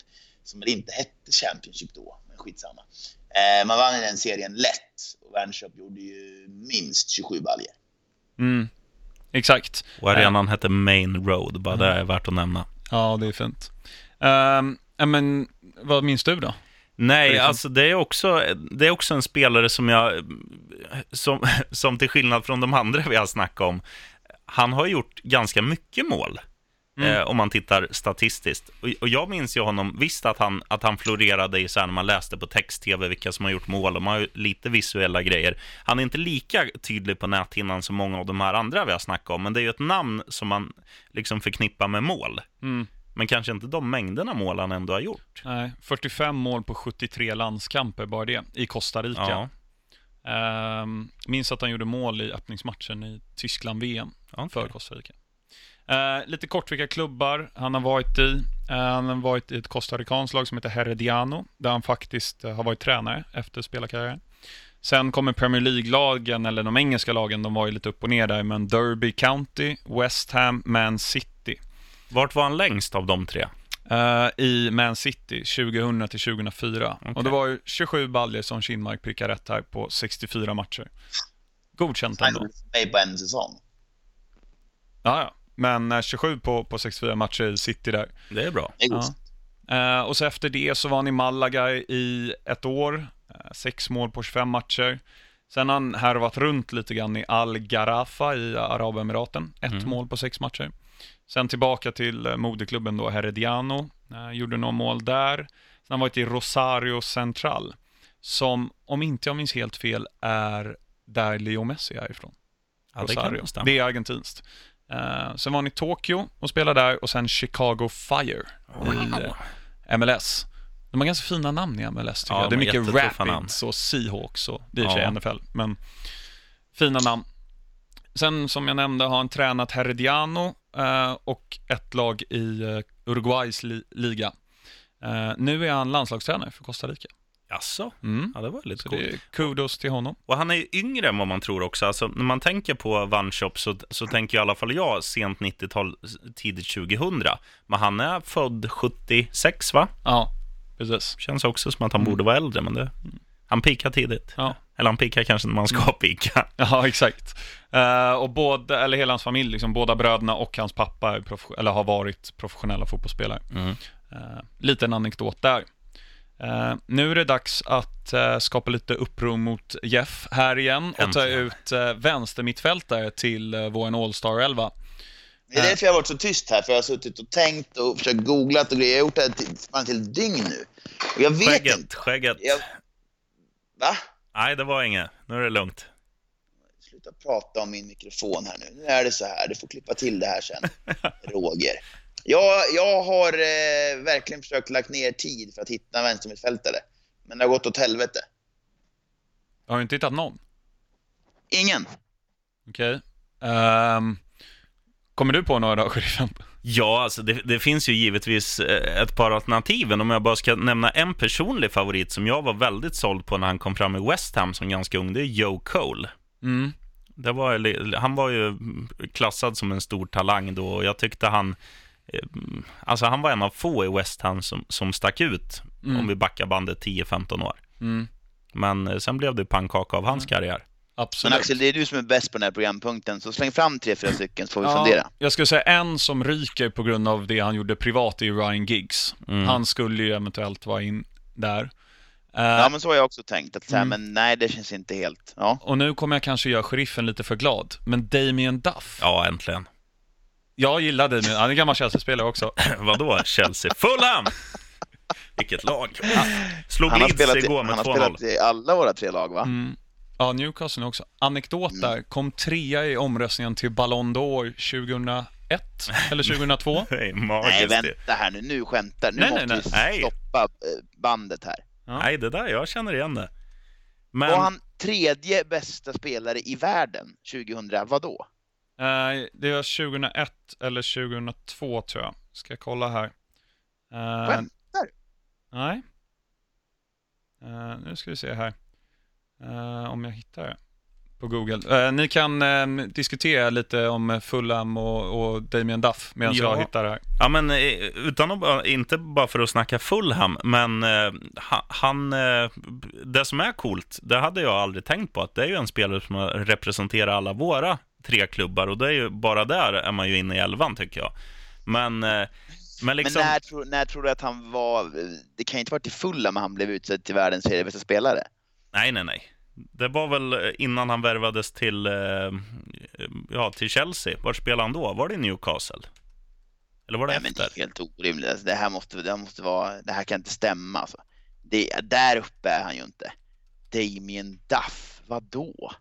som väl inte hette Championship då, men skitsamma. Eh, man vann den serien lätt och One Shop gjorde ju minst 27 baljer. Mm. Exakt. Och arenan hette Main Road. Bara det är värt att nämna. Ja, det är fint. Um, men vad minns du då? Nej, alltså det är, också, det är också en spelare som jag, som, som till skillnad från de andra vi har snackat om, han har gjort ganska mycket mål. Mm. Eh, om man tittar statistiskt. Och, och jag minns ju honom, visst att han, att han florerade i så här när man läste på text-tv vilka som har gjort mål, och man har ju lite visuella grejer. Han är inte lika tydlig på näthinnan som många av de här andra vi har snackat om, men det är ju ett namn som man liksom förknippar med mål. Mm. Men kanske inte de mängderna mål han ändå har gjort. Nej, 45 mål på 73 landskamper, bara det, i Costa Rica. Ja, Ehm, minns att han gjorde mål i öppningsmatchen i Tyskland-VM okej. för Costa Rica. Eh, lite kort vilka klubbar han har varit i. Eh, han har varit i ett costaricanskt lag som heter Herediano, där han faktiskt eh, har varit tränare efter spelarkarriären. Sen kommer Premier League-lagen, eller de engelska lagen, de var ju lite upp och ner där, men Derby County, West Ham, Man City. Vart var han längst av de tre? Eh, I Man City 2000 till 2004. Okej. Och det var ju 27 baljer som Kinmark prickar rätt här på 64 matcher. Godkänt ändå. mig på en säsong. Ja, ja. Men eh, 27 på, på 64 matcher i City där. Det är bra. Det är Ja. Eh, och så efter det så var han i Malaga i ett år. Eh, sex mål på 25 matcher. Sen har han härvat runt lite grann i Al Gharafa i Arabemiraten. Ett Mm. mål på sex matcher. Sen tillbaka till eh, moderklubben då, Herediano. Eh, gjorde några mål där. Sen har han varit i Rosario Central. Som, om inte jag minns helt fel, är där Leo Messi är ifrån. Ja, det kan Rosario. stämma. Det är argentinskt. Eh, sen var han i Tokyo och spelade där och sen Chicago Fire i eh, MLS. De har ganska fina namn i MLS tycker Ja, jag. Det är mycket Rapids och Seahawks och det är Ja. NFL, men fina namn. Sen som jag nämnde har han tränat Herediano eh, och ett lag i Uruguays li- liga. Eh, nu är han landslagstränare för Costa Rica. Jaså? Mm. Ja, det var lite coolt. kudos till honom. Och han är ju yngre än vad man tror också. Alltså, när man tänker på Vanshop så, så tänker i alla fall jag sent 90-tal, tidigt 2000. Men han är född 76, va? Ja, precis. Känns också som att han borde vara äldre, men det, han pikar tidigt. Ja. Eller han pikar kanske när man ska pika. Ja, exakt. Eh, och både, eller hela hans familj, liksom, båda bröderna och hans pappa eller har varit professionella fotbollsspelare. Mm. Uh, liten anekdot där. Eh, nu är det dags att eh, skapa lite uppror mot Jeff här igen och ta ut uh, vänstermittfältare till uh, vår All-Star 11. Det är därför jag har varit så tyst här, för jag har suttit och tänkt och försökt googlat och grejer. Jag har gjort det här till, till dygn nu. Och jag vet Skägget, inte. skägget. Jag... Va? Nej, det var inget. Nu är det lugnt. Sluta prata om min mikrofon här nu. Nu är det så här. Du får klippa till det här sen, Roger. Jag, jag har eh, verkligen försökt lagt ner tid för att hitta en vänstermittfältare. Men det har gått åt helvete. Har du inte hittat någon? Ingen. Okej. Ehm, kommer du på några då, sheriffen? Ja, alltså det, det finns ju givetvis eh, ett par alternativ. Om jag bara ska nämna en personlig favorit som jag var väldigt såld på när han kom fram i West Ham som ganska ung, det är Joe Cole. Mm. Det var, han var ju klassad som en stor talang då och jag tyckte han Alltså han var en av få i West Ham som, som stack ut Mm. om vi backar bandet 10-15 år. Mm. Men eh, sen blev det pannkaka av hans karriär. Absolut. Men Axel, det är du som är bäst på den här programpunkten, så släng fram tre, fyra stycken så får vi fundera. Jag skulle säga en som ryker på grund av det han gjorde privat är Ryan Giggs. Mm. Han skulle ju eventuellt vara in där. Eh, Ja, men så har jag också tänkt. Att Mm. Men nej, det känns inte helt... Ja. Och nu kommer jag kanske göra sheriffen lite för glad, men Damien Duff. Ja, äntligen. Jag gillar Damien, han är gammal Chelsea-spelare också. Vadå? Chelsea? Fulham! Vilket lag! Slog Han har Leeds spelat, i, igår han med har 2-0. spelat i alla våra tre lag, va? Mm. Ja, Newcastle också. Anekdot där, kom trea i omröstningen till Ballon d'Or 2001 eller 2002. Det är Nej, det. vänta här nu. Nu skämtar Nu Nej, måste nej, vi nej. stoppa eh, bandet här. Nej, det där, jag känner igen det. Men, Var han tredje bästa spelare i världen 2000, vadå? Eh, det var 2001 eller 2002 tror jag. Ska jag kolla här. Uh, Skämtar Nej. Eh, nu ska vi se här. Eh, om jag hittar det på Google. Ni kan eh, diskutera lite om Fulham och, och Damien Duff medan Ja. jag hittar det här. Ja, men utan att bara, inte bara för att snacka Fulham, men ha- han, det som är coolt, det hade jag aldrig tänkt på, att det är ju en spelare som har representerat alla våra tre klubbar och det är ju bara där är man ju inne i elvan tycker jag. Men, eh, men liksom, Men när, när tror du att han var... Det kan ju inte vara till fulla men han blev utsedd till världens tredje bästa spelare. nej, nej, nej. Det var väl innan han värvades till, eh, ja, till Chelsea. Var spelade han då? Var det Newcastle? Eller var det Nej, men det efter? är helt orimligt. Alltså, det, här måste, det, här måste vara, det här kan inte stämma. Alltså. Det, där uppe är han ju inte. Damien Duff, vadå?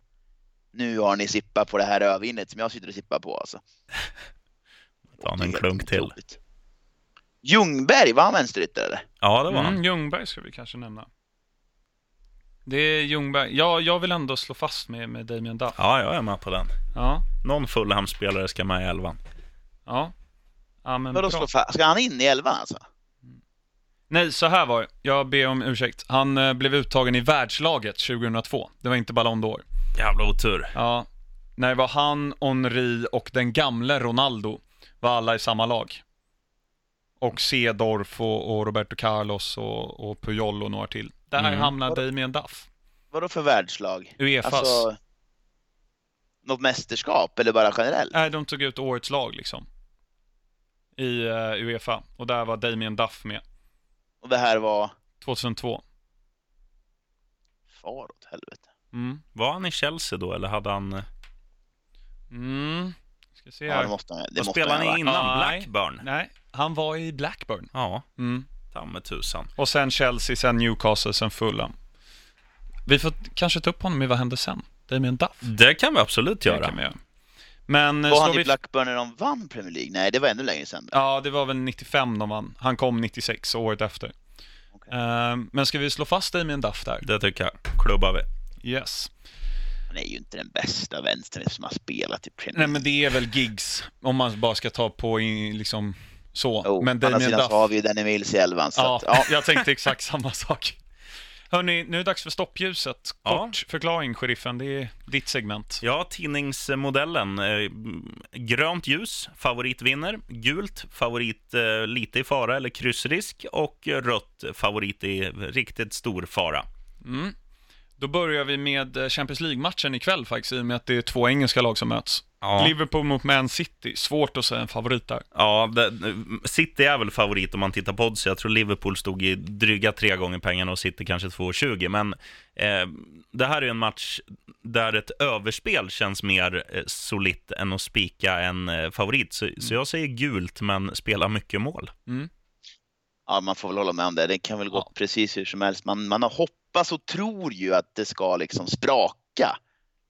Nu har ni sippat på det här rödvinet som jag sitter och sippar på. Alltså. Ta en klunk till. otroligt. Ljungberg, var han vänsterytter eller? Ja, det var han. Mm, Ljungberg ska vi kanske nämna. Det är Ljungberg. Ja, jag vill ändå slå fast med, med Damien Duff. Ja, jag är med på den. Ja, Någon Fulham-spelare ska med i elvan. ja. Ja, men Vadå bra. slå fa- Ska han in i elvan alltså? Nej, så här var det. Jag ber om ursäkt. Han eh, blev uttagen i världslaget 2002. Det var inte Ballon d'Or. Jävla otur. Ja, när det var han, Henri och den gamle Ronaldo var alla i samma lag. Och Cedorf och, och Roberto Carlos och, och Puyol och några till. Där Mm. hamnade Damien Duff. Vadå för världslag? Uefas. Alltså, något mästerskap eller bara generellt? Nej, de tog ut årets lag liksom. I eh, Uefa. Och där var Damien Duff med. Och det här var 2002. far åt helvete. Mm. Var han i Chelsea då, eller hade han... eh, Mm. Ska se Ja, det här. måste han, det Vad måste spelade han ha han i innan? Nej. Blackburn? Nej, han var i Blackburn. Ja, Mm. ta med tusan. Och sen Chelsea, sen Newcastle, sen Fulham. Vi får kanske ta upp honom i Vad hände sen? Damien Duff. Det kan vi absolut Det göra. kan vi göra. Men eh, Var han vi... i Blackburn när de vann Premier League? Nej, det var ännu längre sedan. Ja, det var väl 95 de vann. Han kom 96, året efter. Okej. Eh, men ska vi slå fast Damien Duff där? Det tycker jag. Klubbar vi. Yes. Han är ju inte den bästa vänstern som har spelat i Premier Nej, League. men det är väl gigs, om man bara ska ta på in, liksom så. Jo, men Damien Duff... så har vi ju Danny Mills i elvan. Så Ja, att, ja. jag tänkte exakt samma sak. Hörni, nu är det dags för stoppljuset. Ja. Kort förklaring, sheriffen. Det är ditt segment. Ja, tidningsmodellen. Eh, grönt ljus, favorit vinner. Gult, favorit eh, lite i fara eller kryssrisk. Och rött, favorit i riktigt stor fara. Mm. Då börjar vi med eh, Champions League-matchen ikväll faktiskt, i och med att det är två engelska lag som möts. Ja, Liverpool mot Man City. Svårt att säga en favorit där. ja det, City är väl favorit om man tittar på odds. Jag tror Liverpool stod i dryga tre gånger pengarna och City kanske 2,20. Men eh, det här är en match där ett överspel känns mer eh, solitt än att spika en eh, favorit. Så, så jag säger gult, men spela mycket mål. Ja, man får väl hålla med om det. Det kan väl gå Ja. precis hur som helst. Man, man har hoppats och tror ju att det ska liksom spraka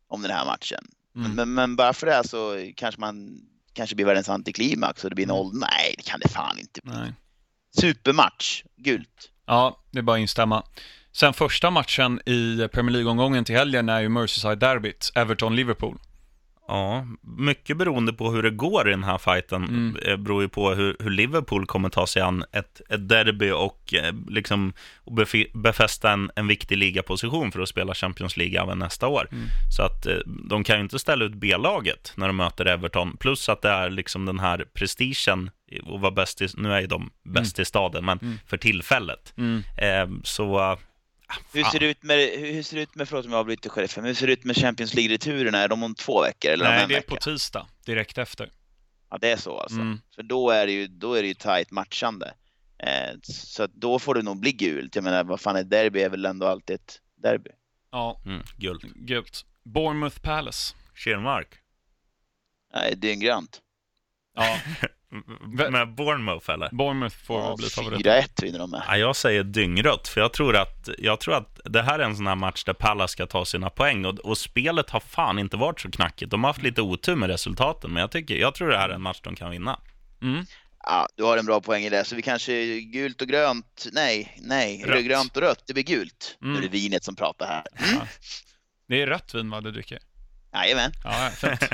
om den här matchen. Mm. Men, men bara för det så kanske man kanske blir världens antiklimax och det blir Mm. noll. Nej, det kan det fan inte bli. Nej. Supermatch, gult. Ja, det är bara att instämma. Sen första matchen i Premier League-omgången till helgen är ju Merseyside-derbyt, Everton-Liverpool. Ja, mycket beroende på hur det går i den här fighten Mm. eh, beror ju på hur, hur Liverpool kommer ta sig an ett, ett derby och eh, liksom befästa en, en viktig ligaposition för att spela Champions League även nästa år. Mm. Så att eh, de kan ju inte ställa ut B-laget när de möter Everton. Plus att det är liksom den här prestigen och vara bäst i, nu är ju de bäst i staden, men Mm. för tillfället. Mm. Eh, så Hur ser det ut med, hur, ser det ut med, förlåt om jag avbryter sheriffen, hur ser det ut med Champions League-returerna? Är de om två veckor eller Nej, det är vecka? på tisdag, direkt efter. Ja, det är så alltså. Mm. För då är det ju, då är det ju tajt matchande. Eh, så att då får det nog bli gult. Jag menar, vad fan, ett derby är väl ändå alltid ett derby. Ja, mm, guld. gult. Bournemouth Palace. Kinmark. Nej, det är en grönt. Ja, Med Bournemouth eller? Bournemouth får Ja, bli favorit. 4-1 vinner de med. Ja, jag säger dyngrött, för jag tror, att, jag tror att det här är en sån här match där Palace ska ta sina poäng. Och, och spelet har fan inte varit så knackigt. De har haft lite otur med resultaten, men jag, tycker, jag tror det här är en match de kan vinna. Mm. Ja, du har en bra poäng i det. Så vi kanske gult och grönt. Nej, nej. Rött. Grönt och rött, det blir gult. Mm. Nu är det vinet som pratar här. Ja. Det är rött vin va, du dricker? Jajamän. Ja, fint.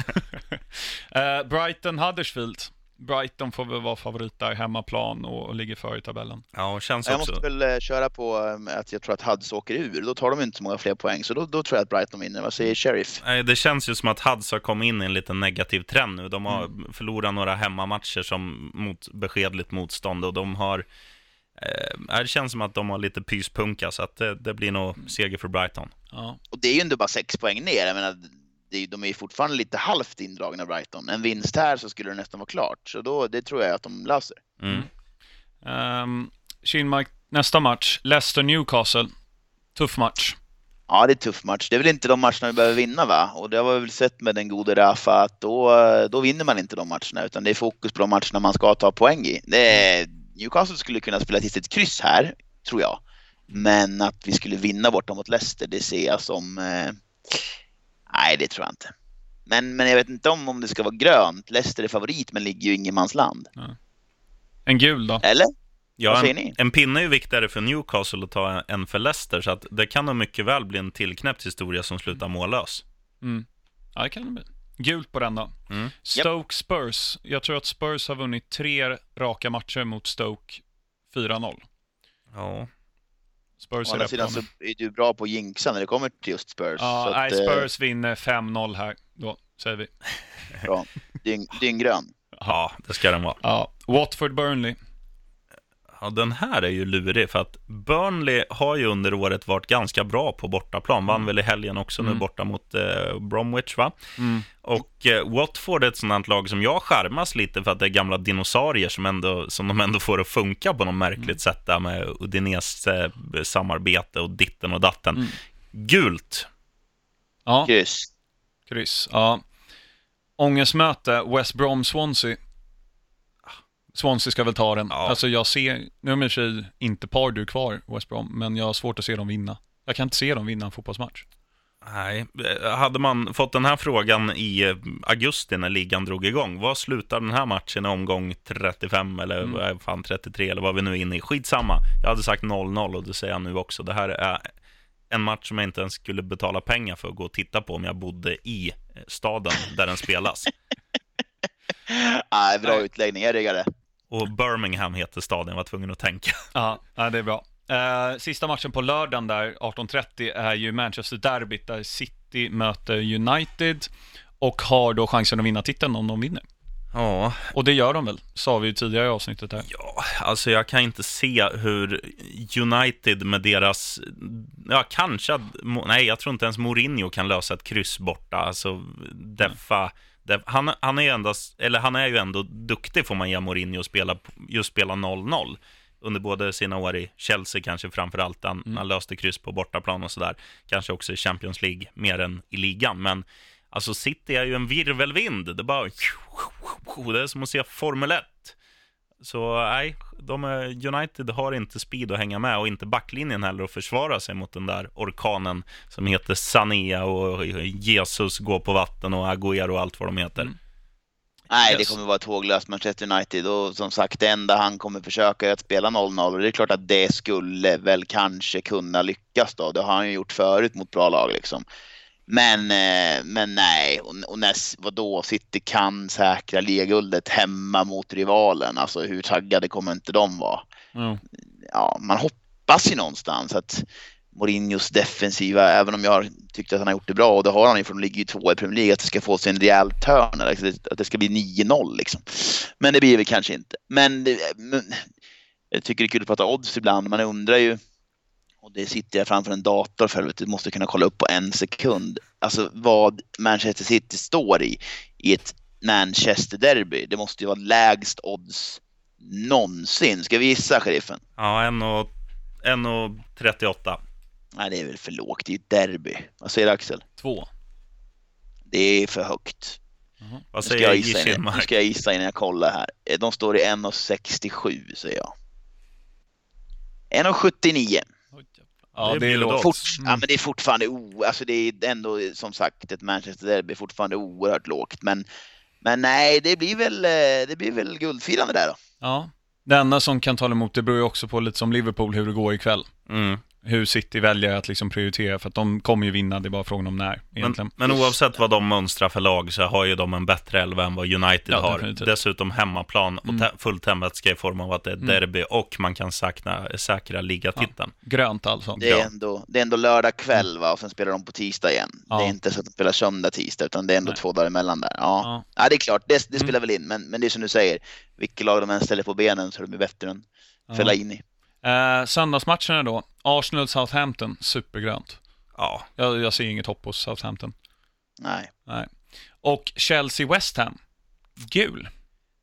Eh, Brighton Huddersfield. Brighton får väl vara favorit där, hemmaplan och, och ligger före i tabellen. Ja, känns Jag också... måste väl eh, köra på eh, att jag tror att Huds åker ur. Då tar de inte så många fler poäng. Så då, då tror jag att Brighton vinner. Vad säger Sheriff? Nej, Det känns ju som att Huds har kommit in i en liten negativ trend nu. De har Mm. förlorat några hemmamatcher som mot beskedligt motstånd och de har... Eh, det känns som att de har lite pyspunka, så att det, det blir nog seger för Brighton. Ja. Och det är ju ändå bara sex poäng ner. Jag menar, är, de är fortfarande lite halvt indragna Brighton. En vinst här så skulle det nästan vara klart. Så då, det tror jag att de löser. Mm. Um, Kinmark, nästa match. Leicester-Newcastle. Tuff match. Ja, det är en tuff match. Det är väl inte de matcherna vi behöver vinna va? Och det har vi väl sett med den gode Rafa att då, då vinner man inte de matcherna utan det är fokus på de matcherna man ska ta poäng i. Är, Newcastle skulle kunna spela till ett kryss här, tror jag. Men att vi skulle vinna borta mot Leicester, det ser jag som... Eh, nej, det tror jag inte. Men, men jag vet inte om, om det ska vara grönt. Leicester är favorit men ligger ju i ingenmansland. En gul då? Eller? Ja, Vad säger en, ni? en pinne är ju viktigare för Newcastle att ta än för Leicester, så att det kan nog mycket väl bli en tillknäppt historia som slutar mållös. Mm. Ja, det kan det bli. Gult på den då. Mm. Stoke Spurs. Jag tror att Spurs har vunnit tre raka matcher mot Stoke 4-0. Ja. Spurs Å är andra sidan så är du bra på jinxa när det kommer till just Spurs. Ja, så nej, att, eh, Spurs vinner 5-0 här. Då säger vi. Bra. Dyng, dynggrön. ja, det ska den vara. Ja, Watford Burnley. Ja, den här är ju lurig, för att Burnley har ju under året varit ganska bra på bortaplan. Vann väl i helgen också nu Mm. borta mot eh, Bromwich, va? Mm. Och eh, Watford är ett sådant lag som jag skärmas lite för att det är gamla dinosaurier som, ändå, som de ändå får att funka på något märkligt Mm. sätt där med Udinese eh, samarbete och ditten och datten. Mm. Gult. Ja, Kryss. kryss. Ja. Ångestmöte, West Brom Swansea. Ska väl ta den. Ja. Alltså jag ser, nu är i och för sig inte Pardew kvar, West Brom, men jag har svårt att se dem vinna. Jag kan inte se dem vinna en fotbollsmatch. Nej, eh, hade man fått den här frågan i eh, augusti när ligan drog igång, vad slutar den här matchen i omgång 35 eller Mm. fan 33 eller vad vi nu är inne i? Skitsamma. Jag hade sagt 0-0 och det säger jag nu också. Det här är en match som jag inte ens skulle betala pengar för att gå och titta på om jag bodde i eh, staden där den spelas. Nej, bra Nej. utläggning. Jag ryggar det. Och Birmingham heter staden, jag var tvungen att tänka. Ja, det är bra. Eh, sista matchen på lördagen där, 18.30, är ju Manchester Derbyt där City möter United och har då chansen att vinna titeln om de vinner. Ja, Och det gör de väl, sa vi ju tidigare i avsnittet där. Ja, alltså jag kan inte se hur United med deras, ja kanske, nej jag tror inte ens Mourinho kan lösa ett kryss borta. Alltså Deffa, Def, han, han, är ju endast, eller han är ju ändå duktig får man ge Mourinho att spela, just spela 0-0. Under både sina år i Chelsea kanske framförallt, han, Mm. han löste kryss på bortaplan och sådär. Kanske också i Champions League mer än i ligan, men Alltså City är ju en virvelvind. Det är bara... Det är som att se Formel 1. Så nej, de är, United har inte speed att hänga med och inte backlinjen heller att försvara sig mot den där orkanen som heter Sanea och Jesus går på vatten och Agüero och allt vad de heter. Mm. Nej, Yes. det kommer vara ett håglöst Manchester United och som sagt det enda han kommer försöka är att spela 0-0 och det är klart att det skulle väl kanske kunna lyckas då. Det har han ju gjort förut mot bra lag liksom. Men, eh, men nej, och, och när, vadå, City kan säkra ligaguldet hemma mot rivalen. Alltså hur taggade kommer inte de vara? Ja. ja, man hoppas ju någonstans att Mourinhos defensiva, även om jag har tyckt att han har gjort det bra och det har han ju för de ligger ju två i Premier League, att det ska få sig en rejäl törn, att det ska bli 9-0 liksom. Men det blir det kanske inte. Men, men jag tycker det är kul att prata odds ibland, man undrar ju och det sitter jag framför en dator för att du måste kunna kolla upp på en sekund. Alltså vad Manchester City står i, i ett Manchester derby. Det måste ju vara lägst odds någonsin. Ska vi gissa, sheriffen? Ja, 1,38. Nej, det är väl för lågt. Det är ju ett derby. Vad säger Axel? Två. Det är för högt. Vad Nu ska, säger jag jag gissa innan, nu ska jag gissa innan jag kollar här. De står i 1,67 säger jag. 1,79. Ja, Det det, är lågt. Fort, Mm. ja, men det är fortfarande o, alltså det är ändå som sagt ett Manchester derby fortfarande oerhört lågt. Men, men nej, det blir väl, eh, det blir väl guldfirande där då. Ja. Det enda som kan tala emot det beror ju också på lite som Liverpool hur det går ikväll. Mm. Hur City väljer att liksom prioritera, för att de kommer ju vinna, det är bara frågan om när Men, egentligen. men oavsett vad de mönstrar för lag så har ju de en bättre elva än vad United Ja, har. definitivt. Dessutom hemmaplan och Mm. fullt hemvätska i form av att det är Mm. derby och man kan säkra, säkra ligatiteln. Grönt alltså. Det är, Ja. ändå, det är ändå lördag kväll va? och sen spelar de på tisdag igen. Ja. Det är inte så att de spelar söndag, tisdag utan det är ändå Nej. två dagar emellan där. Ja, Ja. ja. det är klart, det, det Mm. spelar väl in. Men, men det är som du säger, vilket lag de än ställer på benen så är de bättre än Ja. Fellaini. Eh, söndagsmatcherna då. Arsenal-Southampton, supergrönt. Ja, Jag, jag ser inget hopp hos Southampton. Nej. Nej. Och Chelsea-West Ham, gul.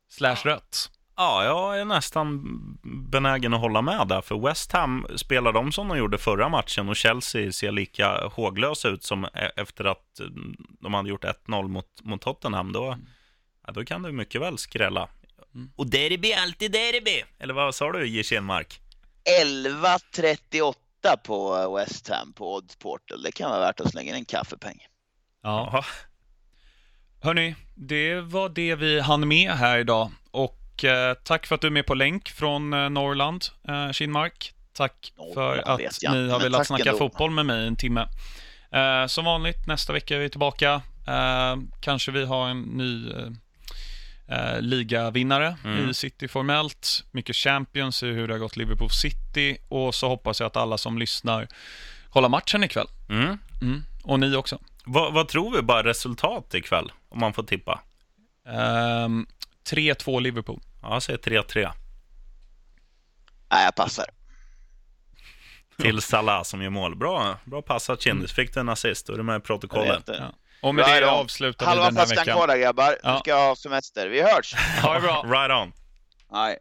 Slash rött. Ja, jag är nästan benägen att hålla med där, för West Ham spelar de som de gjorde förra matchen och Chelsea ser lika håglösa ut som e- efter att mm, de hade gjort 1-0 mot, mot Tottenham. Då, ja, då kan det mycket väl skrälla. Mm. Och derby är alltid derby! Eller vad sa du, J. Kinmark? 11.38 på eh, West Ham på Odds Portal. Det kan vara värt att slänga in en kaffepeng. Ja. Hörni, det var det vi hann med här idag. Och eh, tack för att du är med på länk från eh, Norrland, eh, Kinmark. Tack Norrland för att jag ni har men velat snacka ändå. fotboll med mig en timme. Eh, som vanligt, nästa vecka är vi tillbaka. Eh, kanske vi har en ny eh, ligavinnare Mm. i City formellt. Mycket Champions i hur det har gått Liverpool City. Och så hoppas jag att alla som lyssnar kollar matchen ikväll. Mm. Mm. Och ni också. Vad, vad tror vi bara resultat ikväll, om man får tippa? Ehm, 3-2 Liverpool. Ja, jag säger 3-3. Nej, jag passar. Till Salah som gör mål. Bra, bra passat Kindis. Fick du en assist, då är du med i protokollet. Ja. Och med Right det on. avslutar vi Halva den här flaskan veckan. kvar där grabbar. Nu Ja. ska jag ha semester. Vi hörs! Ha det bra! Right on. Nej.